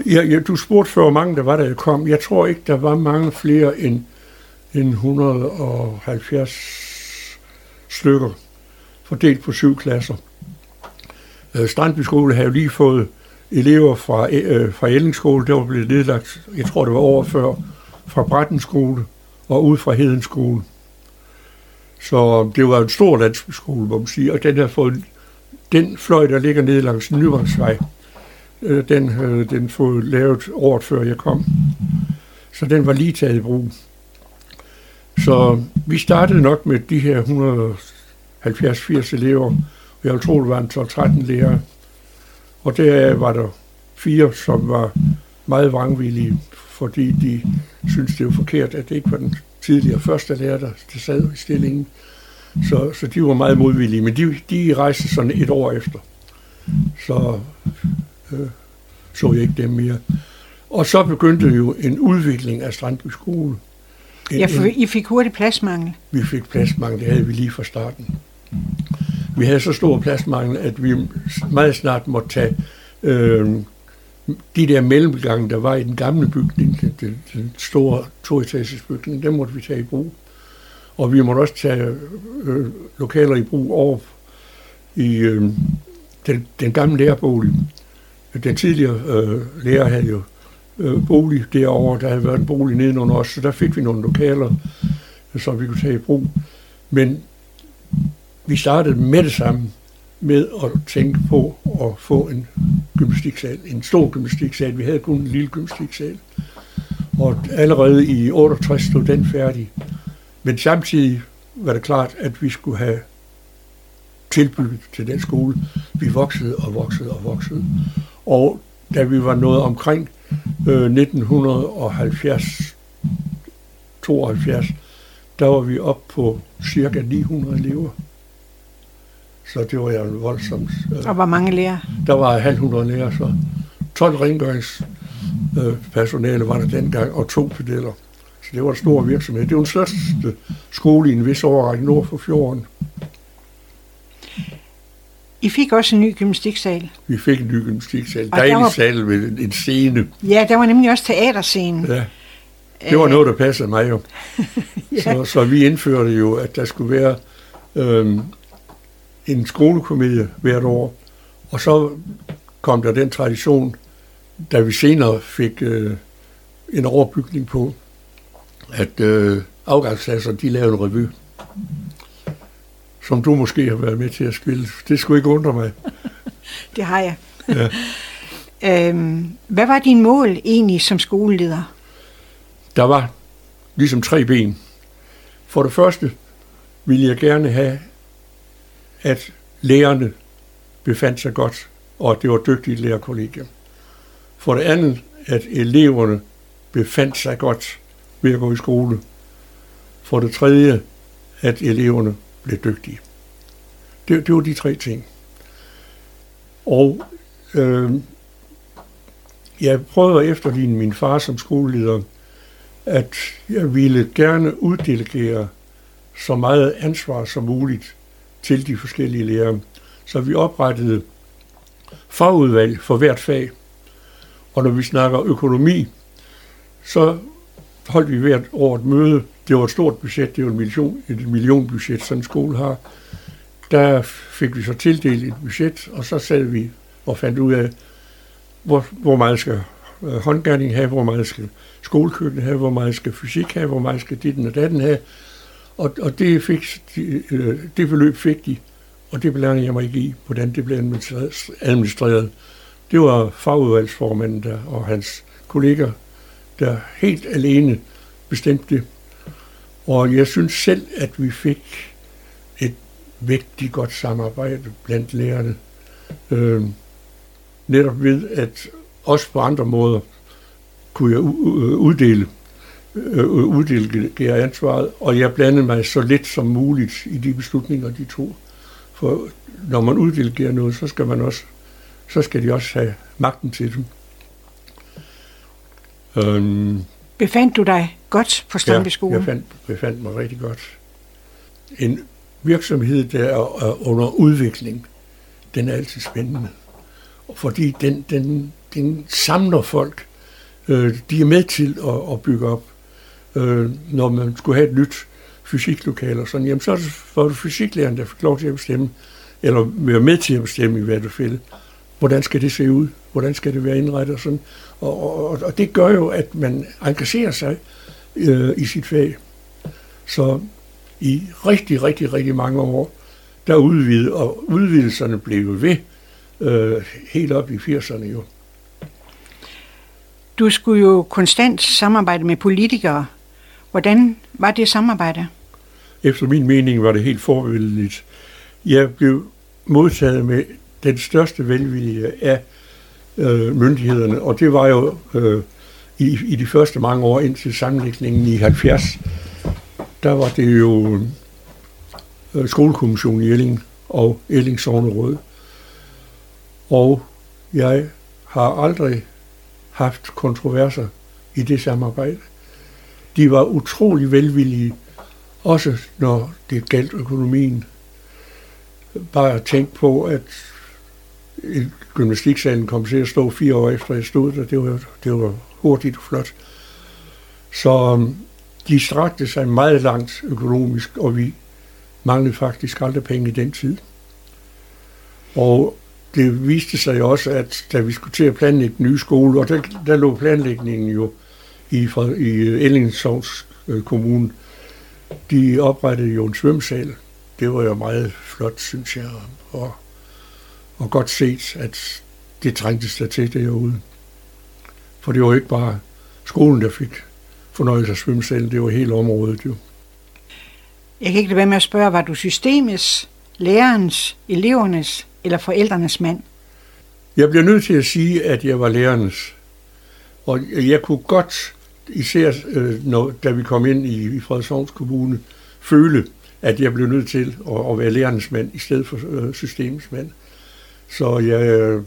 Jeg, jeg, du spurgte før, hvor mange der var, jeg kom. Jeg tror ikke, der var mange flere end, end 170 stykker, fordelt på syv klasser. Øh, Strandby skole havde jo lige fået elever fra, øh, fra Ellingskole, der var blevet nedlagt, jeg tror det var over før, fra Bratten skole og ud fra Hedenskolen. Så det var en stor landsbyskole, må man sige, og den har fået den fløj, der ligger nede langs Nyvangsvej, øh, den havde den fået lavet året før jeg kom. Så den var lige taget i brug. Så vi startede nok med de her 170-80 elever. Jeg tror, det var en 12-13 lærere. Og der var der fire, som var meget vrangvillige, fordi de syntes, det var forkert, at det ikke var den tidligere første lærer, der, der sad i stillingen. Så, så de var meget modvillige, men de, de rejste sådan et år efter. Så øh, så jeg ikke dem mere. Og så begyndte jo en udvikling af Strandby Skole. En, Ja, for I fik hurtigt pladsmangel. vi fik pladsmangel, det havde vi lige fra starten. Vi havde så stor pladsmangel, at vi meget snart måtte tage øh, de der mellemgange, der var i den gamle bygning, den, den, den store toetages bygning, dem måtte vi tage i brug. Og vi måtte også tage øh, lokaler i brug over i øh, den, den gamle lærerbolig. Den tidligere øh, lærer havde jo øh, bolig derovre, der havde været en bolig nedenunder os, så der fik vi nogle lokaler, som vi kunne tage i brug. Men vi startede med det samme med at tænke på at få en gymnastiksal, en stor gymnastiksal. Vi havde kun en lille gymnastiksal. Og allerede i 68 stod den færdig. Men samtidig var det klart, at vi skulle have tilbygget til den skole. Vi voksede og voksede og voksede. Og da vi var nået omkring øh, 1970, 72, der var vi op på cirka 900 elever. Så det var jo en voldsomt. Øh, Og hvor mange lærere? der var halv hundrede lærere, så 12 rengørings øh, personale var der dengang, og to pedeller. Så det var en stor virksomhed. Det var den største skole i en vis overrække nord for fjorden. I fik også en ny gymnastiksal. Vi fik en ny gymnastiksal. Og der Dejlig var- sal med en, en scene. Ja, der var nemlig også teaterscenen. Ja, det var noget, der passede mig jo. ja. Så, så vi indførte jo, at der skulle være øhm, en skolekomedie hvert år. Og så kom der den tradition, da vi senere fik øh, en overbygning på, at øh, afgangsklasser, de lavede en revy. Som du måske har været med til at spille. Det skulle ikke undre mig. Det har jeg. Ja. Øhm, hvad var din mål egentlig som skoleleder? Der var ligesom tre ben. For det første ville jeg gerne have, at lærerne befandt sig godt, og at det var dygtige lærerkollegier. For det andet, at eleverne befandt sig godt ved at gå i skole. For det tredje, at eleverne blev dygtige. Det, det var de tre ting. Og øh, jeg prøvede at efterligne min far som skoleleder, at jeg ville gerne uddelegere så meget ansvar som muligt til de forskellige lærere. Så vi oprettede fagudvalg for hvert fag. Og når vi snakker økonomi, så holdt vi hvert år et møde. Det var et stort budget, det var en million, et millionbudget, sådan en skole har. Der fik vi så tildelt et budget, og så sad vi og fandt ud af, hvor, hvor meget skal øh, håndgærning have, hvor meget skal skolekøkken have, hvor meget skal fysik have, hvor meget skal ditten og datten have. Og, og det, fik, de, øh, det beløb fik de, og det blandede jeg mig ikke i, hvordan det blev administreret. Det var fagudvalgsformanden der, og hans kolleger, der helt alene bestemte det. Og jeg synes selv, at vi fik et vigtigt godt samarbejde blandt lærerne. Øh, netop ved, at også på andre måder kunne jeg uddele, øh, uddelegere ansvaret, og jeg blandede mig så lidt som muligt i de beslutninger, de tog. For når man uddelegerer noget, så skal man også, så skal de også have magten til dem. Um, befandt du dig godt på Strandby Skole? Ja, jeg fandt, befandt mig rigtig godt. En virksomhed, der er under udvikling, den er altid spændende. Fordi den, den, den samler folk. Øh, de er med til at, at bygge op. Øh, når man skulle have et nyt fysiklokale og sådan, jamen så var det fysiklæreren, der fik lov til at bestemme, eller være med til at bestemme i hvert fald, hvordan skal det se ud, hvordan skal det være indrettet og sådan. Og, og, og det gør jo, at man engagerer sig øh, i sit fag. Så i rigtig, rigtig, rigtig mange år, der udvidede, og udvidelserne blev ved øh, helt op i 80'erne jo. Du skulle jo konstant samarbejde med politikere. Hvordan var det samarbejde? Efter min mening var det helt forbilledligt. Jeg blev modtaget med den største velvilje af øh, myndighederne, og det var jo øh, i, i de første mange år indtil sammenlægningen i 70, der var det jo øh, skolekommissionen i Elling og Elling Sogneråd. Og jeg har aldrig haft kontroverser i det samarbejde. De var utrolig velvillige, også når det galt økonomien. Bare tænk på, at gymnastiksalen kom til at stå fire år efter jeg stod der. Det var, det var hurtigt og flot. Så um, de strakte sig meget langt økonomisk, og vi manglede faktisk aldrig penge i den tid. Og det viste sig også, at da vi skulle til at planlægge den nye skole, og der, der lå planlægningen jo i, i Ellingsovs øh, kommune, de oprettede jo en svømmesal. Det var jo meget flot, synes jeg, og, og godt set, at det trængtes der til derude. For det var ikke bare skolen, der fik fornøjelse af svømmesalen, det var hele området jo. Jeg kan ikke lade være med at spørge, var du systemets, lærerens, elevernes eller forældrenes mand? Jeg bliver nødt til at sige, at jeg var lærernes. Og jeg kunne godt, især øh, når, da vi kom ind i, i Frederikshavns Kommune, føle, at jeg blev nødt til at, at være lærernes mand i stedet for øh, systemets mand. Så jeg øh,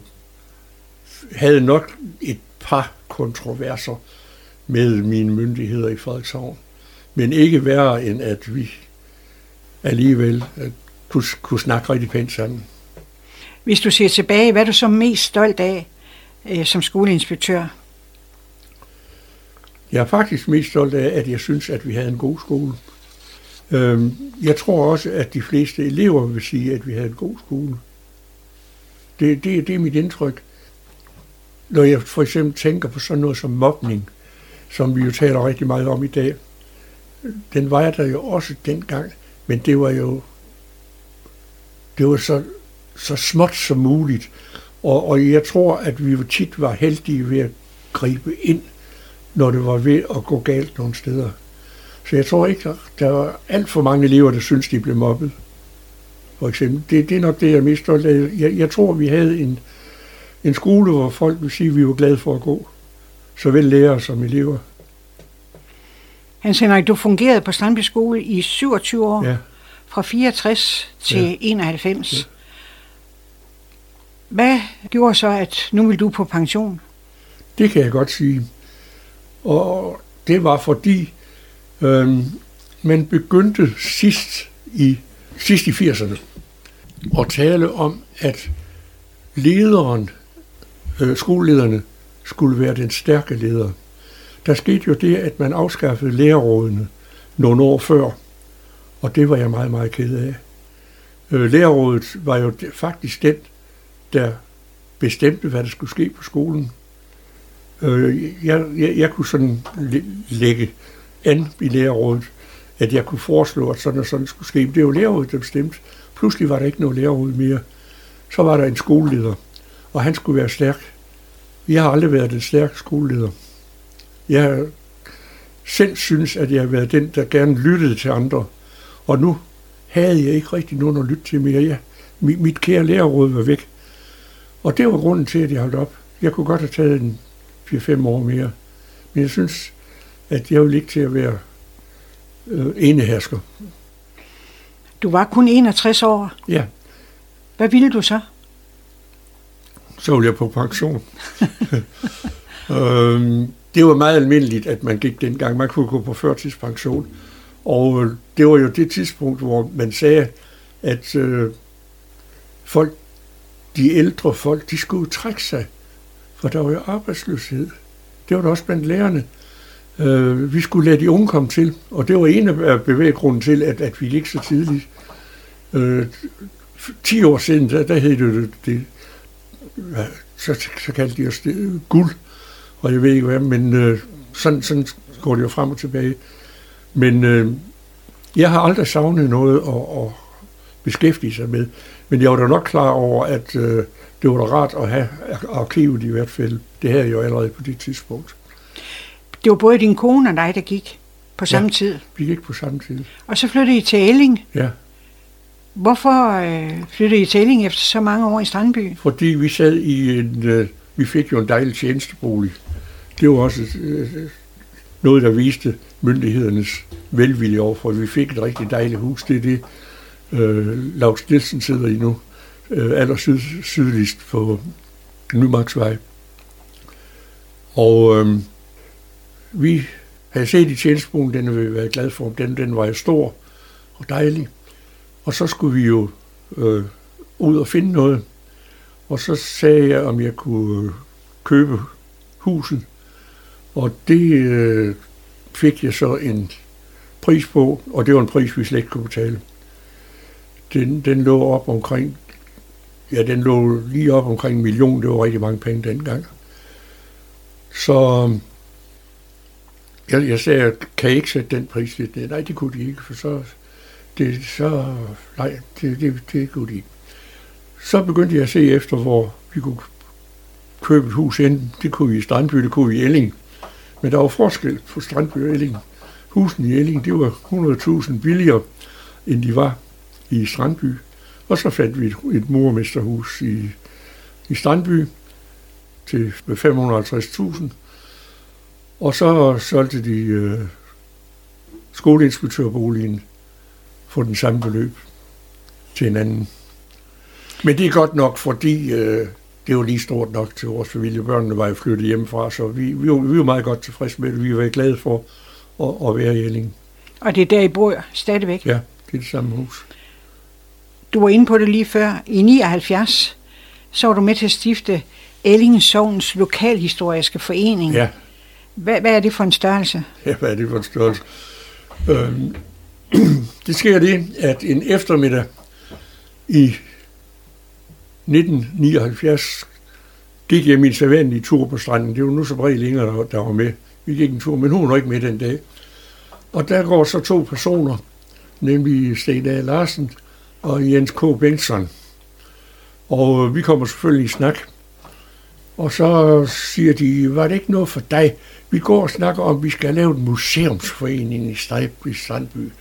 havde nok et par kontroverser med mine myndigheder i Frederikshavn. Men ikke værre end at vi alligevel øh, kunne, kunne snakke rigtig pænt sammen. Hvis du ser tilbage, hvad er du så mest stolt af øh, som skoleinspektør? Jeg er faktisk mest stolt af, at jeg synes, at vi havde en god skole. Øhm, jeg tror også, at de fleste elever vil sige, at vi havde en god skole. Det, det, det er mit indtryk. Når jeg for eksempel tænker på sådan noget som mobning, som vi jo taler rigtig meget om i dag, den var der jo også dengang, men det var jo det var så så småt som muligt. Og, og jeg tror, at vi tit var heldige ved at gribe ind, når det var ved at gå galt nogle steder. Så jeg tror ikke, der er alt for mange elever, der synes, de blev mobbet. For eksempel. Det, det er nok det, jeg er mest stolt af. Jeg, jeg tror, vi havde en, en skole, hvor folk vil sige, at vi var glade for at gå. Såvel lærere som elever. Hans Henrik, du fungerede på Strandby Skole i 27 år. Ja. Fra 64 til Ja. 91. Ja. Hvad gjorde så, at nu vil du på pension? Det kan jeg godt sige. Og det var fordi, øh, man begyndte sidst i, sidst i 80'erne at tale om, at lederen, øh, skolelederne, skulle være den stærke leder. Der skete jo det, at man afskaffede lærerrådene nogle år før, og det var jeg meget, meget ked af. Øh, lærerrådet var jo faktisk den, der bestemte, hvad der skulle ske på skolen. Øh, jeg, jeg, jeg kunne sådan lægge an i lærerrådet, at jeg kunne foreslå, at sådan og sådan skulle ske. Men det var lærerrådet, der bestemte. Pludselig var der ikke noget lærerråd mere. Så var der en skoleleder, og han skulle være stærk. Jeg har aldrig været den stærke skoleleder. Jeg selv synes, at jeg har været den, der gerne lyttede til andre. Og nu havde jeg ikke rigtig nogen at lytte til mere. Jeg, mit, mit kære lærerråd var væk. Og det var grunden til, at jeg holdt op. Jeg kunne godt have taget en 4-5 år mere. Men jeg synes, at jeg vil ikke til at være øh, enehersker. Du var kun 61 år. Ja, Hvad ville du så? så vil jeg på pension. øhm, det var meget almindeligt, at man gik dengang. Man kunne gå på førtidspension. Og øh, det var jo det tidspunkt, hvor man sagde, at øh, folk, de ældre folk, de skulle trække sig. For der var jo arbejdsløshed. Det var der også blandt lærerne. Øh, vi skulle lade de unge komme til, og det var en af bevæggrunden til, at, at vi ikke så tidligt. Øh, 10 år siden, der, der hed det, det ja, så, så kaldte de os det, øh, guld, og jeg ved ikke hvad, men øh, sådan, sådan går det jo frem og tilbage. Men øh, jeg har aldrig savnet noget at, at beskæftige sig med, men jeg var da nok klar over, at øh, det var da rart at have arkivet i hvert fald. Det havde jeg jo allerede på det tidspunkt. Det var både din kone og dig, der gik på samme Ja. tid. Vi gik på samme tid. Og så flyttede I til Elling. Ja, Hvorfor øh, flyttede I til Elling efter så mange år i Strandby? fordi vi sad i en, øh, vi fik jo en dejlig tjenestebolig. Det var også øh, noget, der viste myndighedernes velvilje overfor. Vi fik et rigtig dejligt hus. Det er det, øh, Lars Nielsen sidder i nu, øh, aller syd, sydligst på Nymarksvej. Og øh, vi havde set i tjenestebogen, den ville vi glad glade for. Den, den var jo stor og dejlig. Og så skulle vi jo øh, ud og finde noget. Og så sagde jeg, om jeg kunne øh, købe huset. Og det øh, fik jeg så en pris på, og det var en pris, vi slet ikke kunne betale. Den, den lå op omkring, ja, den lå lige op omkring en million, det var rigtig mange penge dengang. Så jeg, jeg sagde, kan ikke sætte den pris lidt ned? Nej, det kunne de ikke, for så, det, så, nej, det, det, det kunne de ikke. Så begyndte jeg at se efter, hvor vi kunne købe et hus ind. Det kunne vi i Strandby, det kunne vi i Elling. Men der var forskel på Strandby og Elling. Husen i Elling, det var 100.000 billigere, end de var i Strandby. Og så fandt vi et, et murmesterhus i, i Strandby til 550.000. Og så solgte de øh, skoleinspektørboligen for den samme beløb til en anden. Men det er godt nok, fordi øh, det var lige stort nok til vores familie. Børnene var jo flyttet hjemmefra, så vi, vi, var, vi var meget godt tilfredse med det. Vi var glade for at, at være i Elling. Og det er der, I bor stadigvæk. Ja, det er det samme hus. Du var inde på det lige før. I 79, så var du med til at stifte Elling Sovns Lokalhistoriske Forening. Ja, Hvad, hvad er det for en størrelse? ja hvad er det for en størrelse? Øhm, det sker det, at en eftermiddag i 1979 gik jeg min sædvanlige tur på stranden. Det var nu så bred længere, der, der var med. Vi gik en tur, men hun var ikke med den dag. Og der går så to personer, nemlig Sten A. Larsen og Jens K. Bengtsson. Og øh, vi kommer selvfølgelig i snak. Og så øh, siger de, var det ikke noget for dig? Vi går og snakker om, at vi skal lave en museumsforening i, Strib, i Strandby.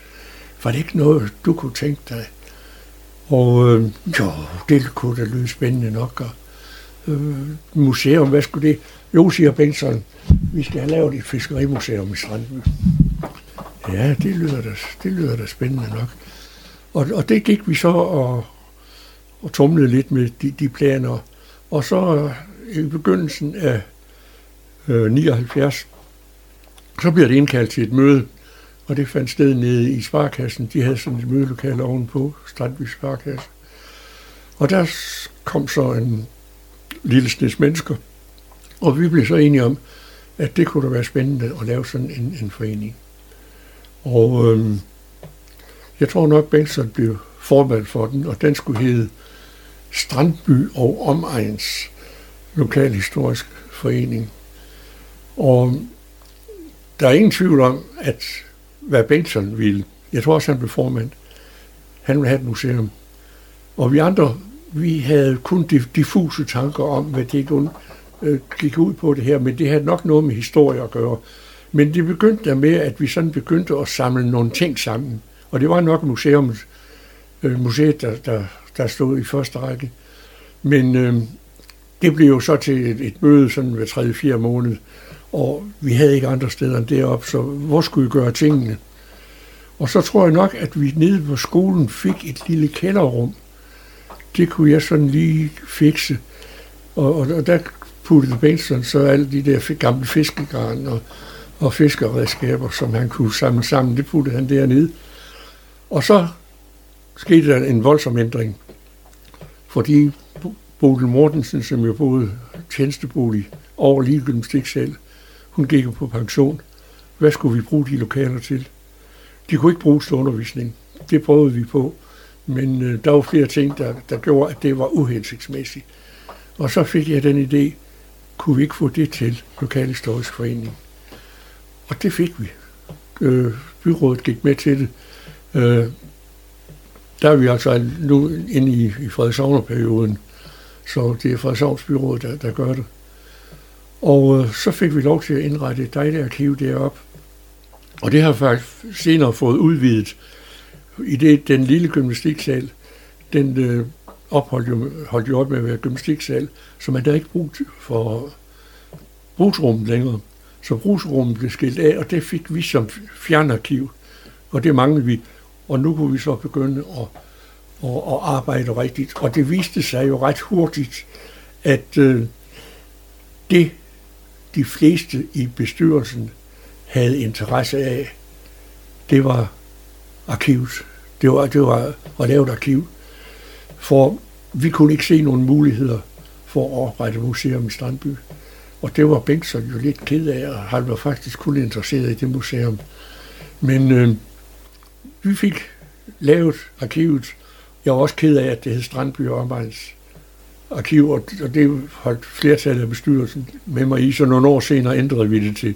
Var det ikke noget, du kunne tænke dig? Og øh, jo, det kunne da lyde spændende nok. Og, øh, museum, hvad skulle det? Jo, siger Bengtsson, vi skal have lavet et fiskerimuseum i Strandby. Ja, det lyder da, det lyder da spændende nok. Og, og det gik vi så og, og tumlede lidt med de, de planer. Og så øh, i begyndelsen af øh, 79, så bliver det indkaldt til et møde, og det fandt sted nede i Sparkassen. De havde sådan et mødelokale ovenpå, Strandby Sparkasse. Og der kom så en lille snes mennesker, og vi blev så enige om, at det kunne da være spændende at lave sådan en, en forening. Og øhm, jeg tror nok, Bengtsson blev formand for den, og den skulle hedde Strandby og Omegns Lokalhistorisk Forening. Og der er ingen tvivl om, at hvad Bengtsson ville, jeg tror også, han blev formand, han ville have et museum. Og vi andre, vi havde kun diffuse tanker om, hvad det kun øh, gik ud på det her, men det havde nok noget med historie at gøre. Men det begyndte der med, at vi sådan begyndte at samle nogle ting sammen. Og det var nok museum, øh, museet, der, der, der stod i første række. Men øh, det blev jo så til et, et møde sådan hver tredje, fire måned, og vi havde ikke andre steder end deroppe, så hvor skulle vi gøre tingene? Og så tror jeg nok, at vi nede på skolen fik et lille kælderrum. Det kunne jeg sådan lige fikse. Og, og, og der puttede Benson så alle de der gamle fiskegarn og, og fiskeredskaber, som han kunne samle sammen, det puttede han dernede. Og så skete der en voldsom ændring, fordi Bodil Mortensen, som jo boede tjenestebolig over lige selv, hun gik på pension. Hvad skulle vi bruge de lokaler til? De kunne ikke bruges til undervisning. Det prøvede vi på. Men øh, der var flere ting, der, der gjorde, at det var uhensigtsmæssigt. Og så fik jeg den idé, kunne vi ikke få det til Lokalhistorisk Forening? Og det fik vi. Øh, byrådet gik med til det. Øh, der er vi altså nu inde i, i Frederikshavnerperioden, så det er Frederikshavnsbyrået, der, der gør det. Og øh, så fik vi lov til at indrette et dejligt arkiv deroppe. Og det har faktisk senere fået udvidet. I det, den lille gymnastiksal, den øh, opholdt jo, holdt jo op med at være gymnastiksal, så man der ikke brugt for brugsrummet længere. Så brugsrummet blev skilt af, og det fik vi som fjernarkiv, og det manglede vi. Og nu kunne vi så begynde at, at, at arbejde rigtigt. Og det viste sig jo ret hurtigt, at øh, det de fleste i bestyrelsen havde interesse af, det var arkivet. Det var, det var at lave et arkiv. For vi kunne ikke se nogen muligheder for at oprette museum i Strandby. Og det var Bengtsson jo lidt ked af, og han var faktisk kun interesseret i det museum. Men øh, vi fik lavet arkivet. Jeg var også ked af, at det hed Strandby og Omegns arkiv, og det holdt flertallet af bestyrelsen med mig i, så nogle år senere ændrede vi det til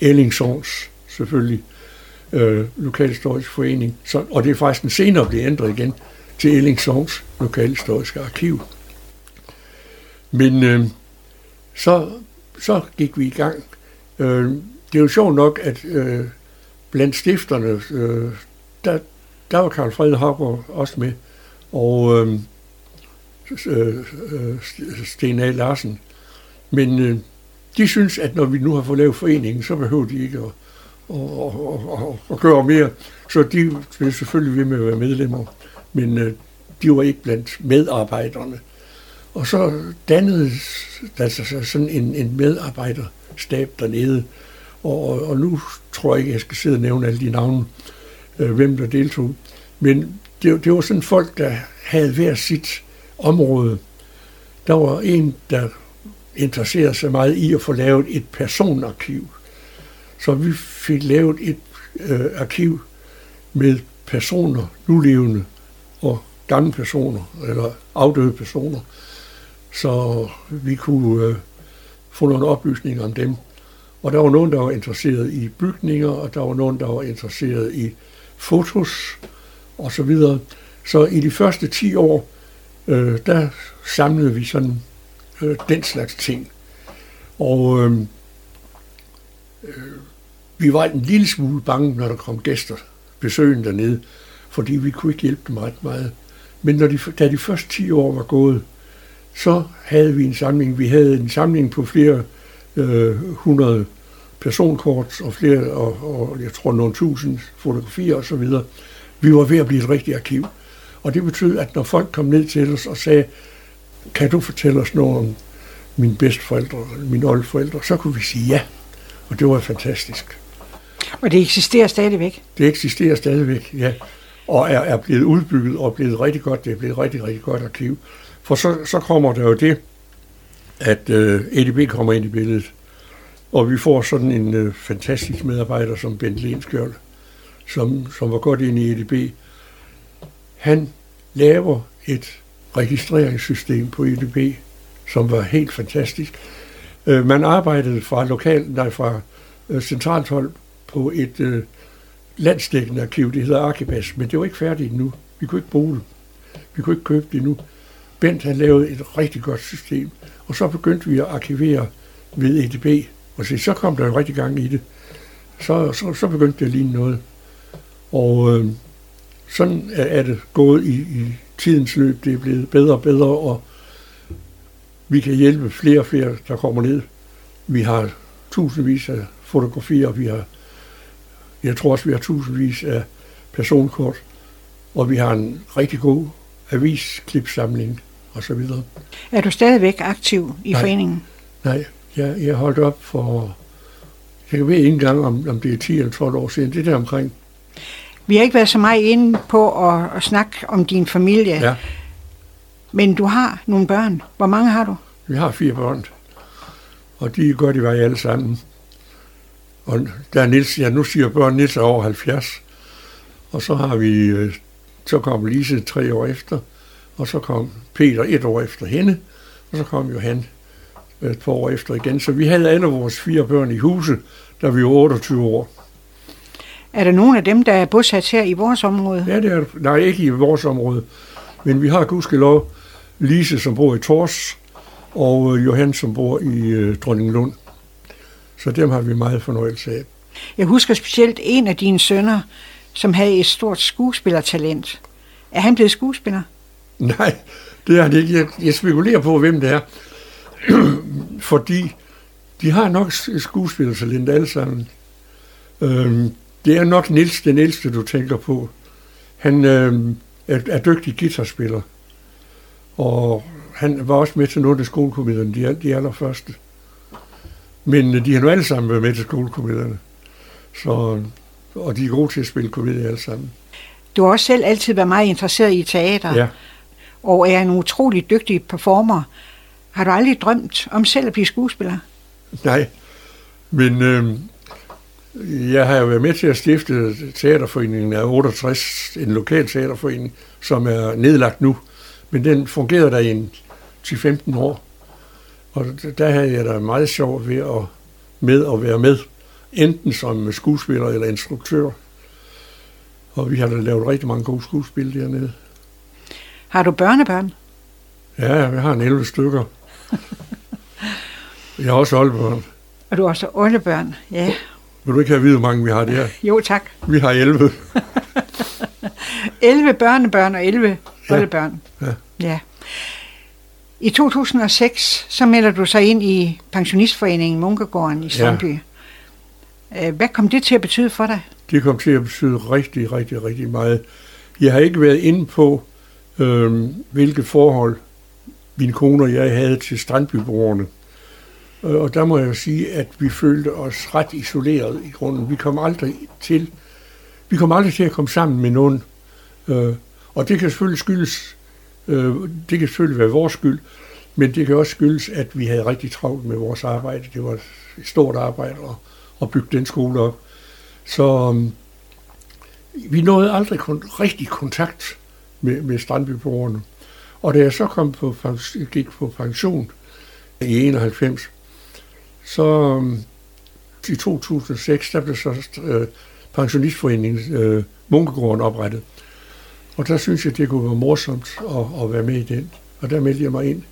Ellingsons, selvfølgelig, øh, Lokalhistorisk Forening, så, og det er faktisk en senere blev ændret igen til Ellingsons Lokalhistoriske Arkiv. Men øh, så, så gik vi i gang. Øh, det er jo sjovt nok, at øh, blandt stifterne, øh, der, der var Karl Fred Hopper også med, og øhm, øh, øh, Sten A. Larsen. Men øh, de synes, at når vi nu har fået lavet foreningen, så behøver de ikke at, at, at, at, at gøre mere. Så de blev selvfølgelig ved med at være medlemmer, men øh, de var ikke blandt medarbejderne. Og så dannede der sig sådan en, en medarbejderstab dernede, og, og nu tror jeg ikke, jeg skal sidde og nævne alle de navne, øh, hvem der deltog. Men det, det var sådan folk, der havde hver sit område. Der var en, der interesserede sig meget i at få lavet et personarkiv. Så vi fik lavet et øh, arkiv med personer, nulevende og gamle personer, eller afdøde personer, så vi kunne øh, få nogle oplysninger om dem. Og der var nogen, der var interesseret i bygninger, og der var nogen, der var interesseret i fotos og så videre. Så i de første 10 år, øh, der samlede vi sådan øh, den slags ting. Og øh, øh, vi var en lille smule bange, når der kom gæster besøgende dernede, fordi vi kunne ikke hjælpe dem ret meget. Men når de, da de første 10 år var gået, så havde vi en samling. Vi havde en samling på flere øh, hundrede personkort og flere, og, og jeg tror nogle tusind fotografier osv. Vi var ved at blive et rigtigt arkiv. Og det betød, at når folk kom ned til os og sagde, kan du fortælle os noget om mine bedsteforældre, mine oldeforældre, så kunne vi sige ja. Og det var fantastisk. Og det eksisterer stadigvæk? Det eksisterer stadigvæk, ja. Og er, er blevet udbygget og blevet rigtig godt. Det er blevet rigtig, rigtig godt arkiv. For så, så kommer der jo det, at øh, EDB kommer ind i billedet. Og vi får sådan en øh, fantastisk medarbejder som Bent Lenskjold, som, som var godt inde i EDB. Han laver et registreringssystem på EDB, som var helt fantastisk. Øh, man arbejdede fra lokal, nej, fra øh, centralt hold på et øh, landsdækkende arkiv, det hedder Arkibas, men det var ikke færdigt endnu. Vi kunne ikke bruge det. Vi kunne ikke købe det endnu. Bent havde lavet et rigtig godt system, og så begyndte vi at arkivere ved EDB, og så, så kom der jo rigtig gang i det. Så, så, så begyndte det at ligne noget. Og øh, sådan er det gået i, i tidens løb. Det er blevet bedre og bedre, og vi kan hjælpe flere og flere, der kommer ned. Vi har tusindvis af fotografier, vi har, jeg tror også, vi har tusindvis af personkort, og vi har en rigtig god avisklipsamling og så videre. Er du stadigvæk aktiv i Nej. foreningen? Nej, jeg, jeg holdt op for, jeg ved ikke engang, om, om det er 10 eller 12 år siden, det der omkring. Vi har ikke været så meget inde på at, at snakke om din familie, Ja, men du har nogle børn. Hvor mange har du? vi har fire børn, og de er godt i vej alle sammen. Og der er Niels, ja nu siger børn, Niels er over 70, og så har vi, øh, så kom Lise tre år efter, og så kom Peter et år efter hende, og så kom Johan et par år efter igen. Så vi havde alle vores fire børn i huset, da vi var 28 år. Er der nogen af dem, der er bosat her i vores område? Ja, det er Nej, ikke i vores område. Men vi har gudskelov Lise, som bor i Tors, og øh, Johan, som bor i øh, Dronninglund. Så dem har vi meget fornøjelse af. Jeg husker specielt en af dine sønner, som havde et stort skuespillertalent. Er han blevet skuespiller? Nej, det er han ikke. Jeg, jeg spekulerer på, hvem det er. Fordi de har nok skuespillertalent alle sammen. Øhm, det er nok Nils, den ældste, du tænker på. Han øhm, er, er dygtig guitarspiller. Og han var også med til nogle af skolekomedierne, de, de allerførste. Men øh, de har nu alle sammen været med til skolekomedierne. Så, og de er gode til at spille komedie alle sammen. Du har også selv altid været meget interesseret i teater, Ja. og er en utrolig dygtig performer. Har du aldrig drømt om selv at blive skuespiller? Nej, men øh, jeg har jo været med til at stifte Teaterforeningen af 68, en lokal teaterforening, som er nedlagt nu. Men den fungerede der i en 10-15 år. Og der havde jeg da meget sjovt ved at, med at være med, enten som skuespiller eller instruktør. Og vi har da lavet rigtig mange gode skuespil dernede. Har du børnebørn? Ja, jeg har en 11 stykker. Jeg har også oldebørn. Og du har også oldebørn? Ja. Vil du ikke have at vide, hvor mange vi har der? Jo, tak. Vi har 11. 11 børnebørn og 11 Ja. oldebørn. Ja. ja. I 2006, så melder du sig ind i pensionistforeningen Munkegården i Strømby. Ja. Hvad kom det til at betyde for dig? Det kom til at betyde rigtig, rigtig, rigtig meget. Jeg har ikke været inde på, øh, hvilke forhold min kone og jeg havde til strandbyboerne. Øh, og der må jeg sige, at vi følte os ret isoleret i grunden. Vi kom aldrig til, vi kom aldrig til at komme sammen med nogen. Øh, og det kan selvfølgelig skyldes, øh, det kan selvfølgelig være vores skyld, men det kan også skyldes, at vi havde rigtig travlt med vores arbejde. Det var et stort arbejde at, at bygge den skole op. Så øhm, vi nåede aldrig kun, rigtig kontakt med, med strandbyboerne. Og da jeg så kom på, gik på pension i 91, så øhm, i 2006, der blev så øh, pensionistforeningen øh, Munkegården oprettet. Og der synes jeg, det kunne være morsomt at, at være med i den. Og der meldte jeg mig ind.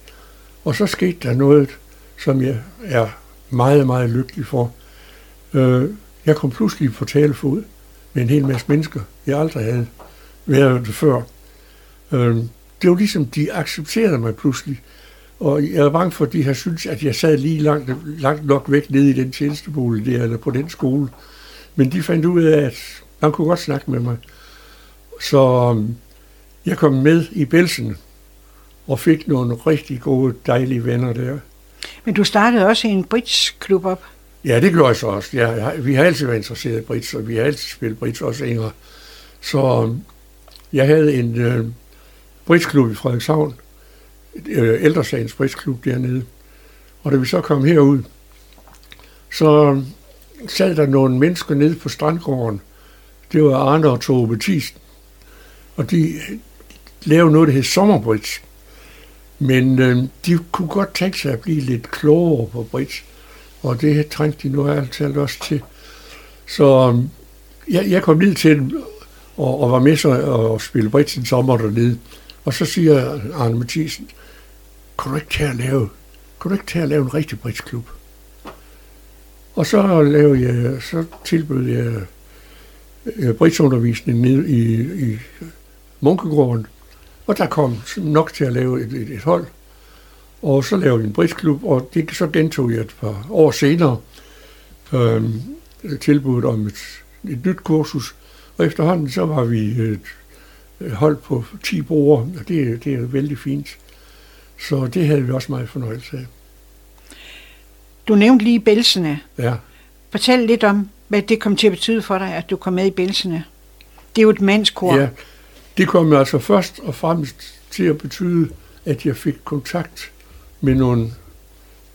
Og så skete der noget, som jeg er meget, meget lykkelig for. Øh, jeg kom pludselig på talefod med en hel masse mennesker, jeg aldrig havde været det før. Øh, det var ligesom, de accepterede mig pludselig. Og jeg er bange for, at de har syntes, at jeg sad lige langt, langt nok væk nede i den tjenestebolig der, eller på den skole. Men de fandt ud af, at man kunne godt snakke med mig. Så øhm, jeg kom med i Belsen og fik nogle rigtig gode, dejlige venner der. Men du startede også i en bridge-klub op? Ja, det gjorde jeg så også. Ja, vi har altid været interesseret i bridge, og vi har altid spillet bridge, også yngre. Så øhm, jeg havde en øh, klub i Frederikshavn, øh, ældresagens bridge-klub dernede. Og da vi så kom herud, så øh, sad der nogle mennesker nede på strandgården. Det var Arne og Tove Thiesen. Og de lavede noget, der hed sommerbridge. Men øh, de kunne godt tænke sig at blive lidt klogere på bridge. Og det trængte de nu altid også til. Så øh, jeg, jeg kom ned til dem og, og var med så og spille bridge en sommer dernede. Og så siger Arne Mathisen, kan du ikke tage at lave, kan du ikke tage at lave en rigtig bridgeklub? Og så lavede jeg, så tilbød jeg øh, bridgeundervisning ned i, i Munkegården, og der kom nok til at lave et, et, et hold. Og så lavede vi en bridgeklub, og det så gentog jeg et par år senere øh, tilbuddet om et, et nyt kursus. Og efterhånden så var vi et hold på 10 brugere, og det, det er vældig fint. Så det havde vi også meget fornøjelse af. Du nævnte lige bælsene. Ja. Fortæl lidt om, hvad det kom til at betyde for dig, at du kom med i bælsene. Det er jo et mandskor. Ja, det kom altså først og fremmest til at betyde, at jeg fik kontakt med nogle,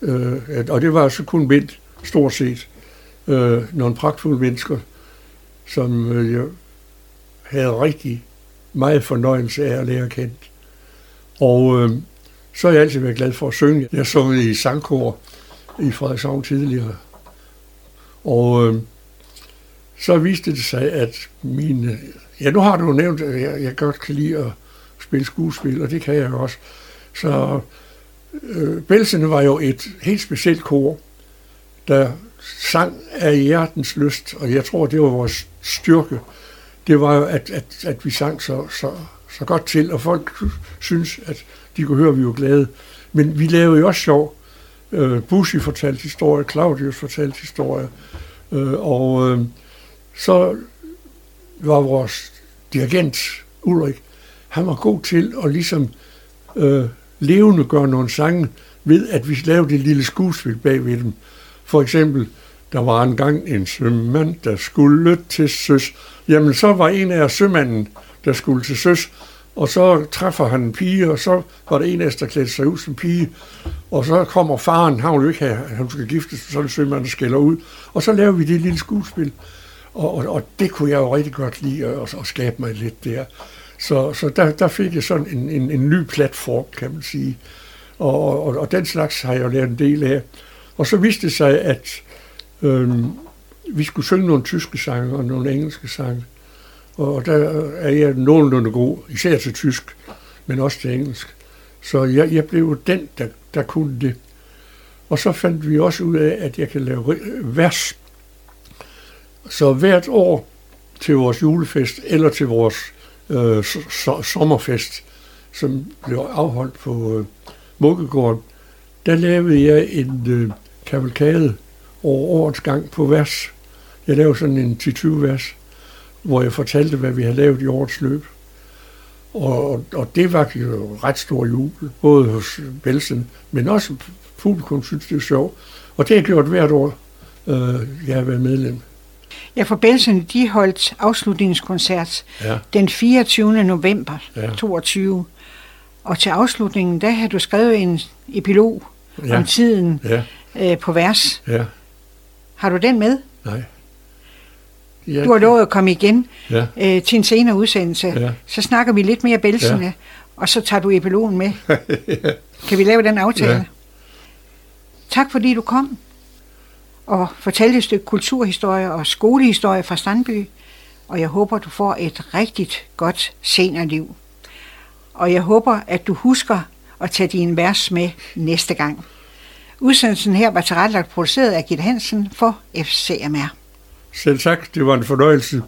øh, og det var altså kun mænd, stort set, øh, nogle pragtfulde mennesker, som øh, jeg havde rigtig meget fornøjelse af at lære kendt. Og øh, så har jeg altid været glad for at synge. Jeg sang i sangkor i Frederikshavn tidligere. Og øh, så viste det sig, at mine... Øh, ja, nu har du jo nævnt, at jeg, jeg godt kan lide at spille skuespil, og det kan jeg også. Så øh, Belsene var jo et helt specielt kor, der sang af hjertens lyst, og jeg tror, det var vores styrke. Det var jo, at, at, at vi sang så, så, så godt til, og folk synes, at de kunne høre, at vi var glade. Men vi lavede jo også sjov. Øh, Bussi fortalte historie, Claudius fortalte historie, øh, og øh, så var vores dirigent Ulrik, han var god til at ligesom øh, levende gøre nogle sange ved, at vi lavede et lille skuespil bag ved dem. For eksempel, der var engang en sømand, der skulle til søs. Jamen, så var en af sømanden, der skulle til søs, og så træffer han en pige, og så var der en af os, der klædte sig ud som pige, og så kommer faren, han vil jo ikke have, at han skal giftes, så er det sømanden, der skælder ud, og så laver vi det lille skuespil, og, og, og det kunne jeg jo rigtig godt lide at, at skabe mig lidt der. Så, så der, der fik jeg sådan en, en, en ny platform, kan man sige. Og, og, og den slags har jeg jo lært en del af. Og så viste det sig, at øhm, vi skulle synge nogle tyske sange og nogle engelske sange. Og der er jeg nogenlunde god, især til tysk, men også til engelsk. Så jeg, jeg blev den, der, der kunne det. Og så fandt vi også ud af, at jeg kan lave vers. Så hvert år til vores julefest eller til vores øh, so- sommerfest, som blev afholdt på øh, Mukkegården, der lavede jeg en øh, kavalkade over årets gang på vers. Jeg lavede sådan en 10-20 vers hvor jeg fortalte, hvad vi havde lavet i årets løb. Og, og det var jo ret stor jubel, både hos Belsen, men også publikum synes, det er sjovt. Og det har jeg gjort hvert år, øh, jeg har været medlem. Ja, for Belsen, de holdt afslutningskoncert Ja. den 24. november Ja. 22. Og til afslutningen, der har du skrevet en epilog Ja. om tiden Ja, øh, på vers. ja, Har du den med? nej. Ja, Du har lovet at komme igen Ja, øh, til en senere udsendelse. Ja. Så snakker vi lidt mere Belsene, Ja. og så tager du epilogen med. Kan vi lave den aftale? Ja. Tak fordi du kom og fortalte et stykke kulturhistorie og skolehistorie fra Strandby. Og jeg håber, du får et rigtigt godt seniorliv. Og jeg håber, at du husker at tage dine vers med næste gang. Udsendelsen her var tilrettelagt produceret af Gitte Hansen for FCMR. Selv tak, det var en fornøjelse.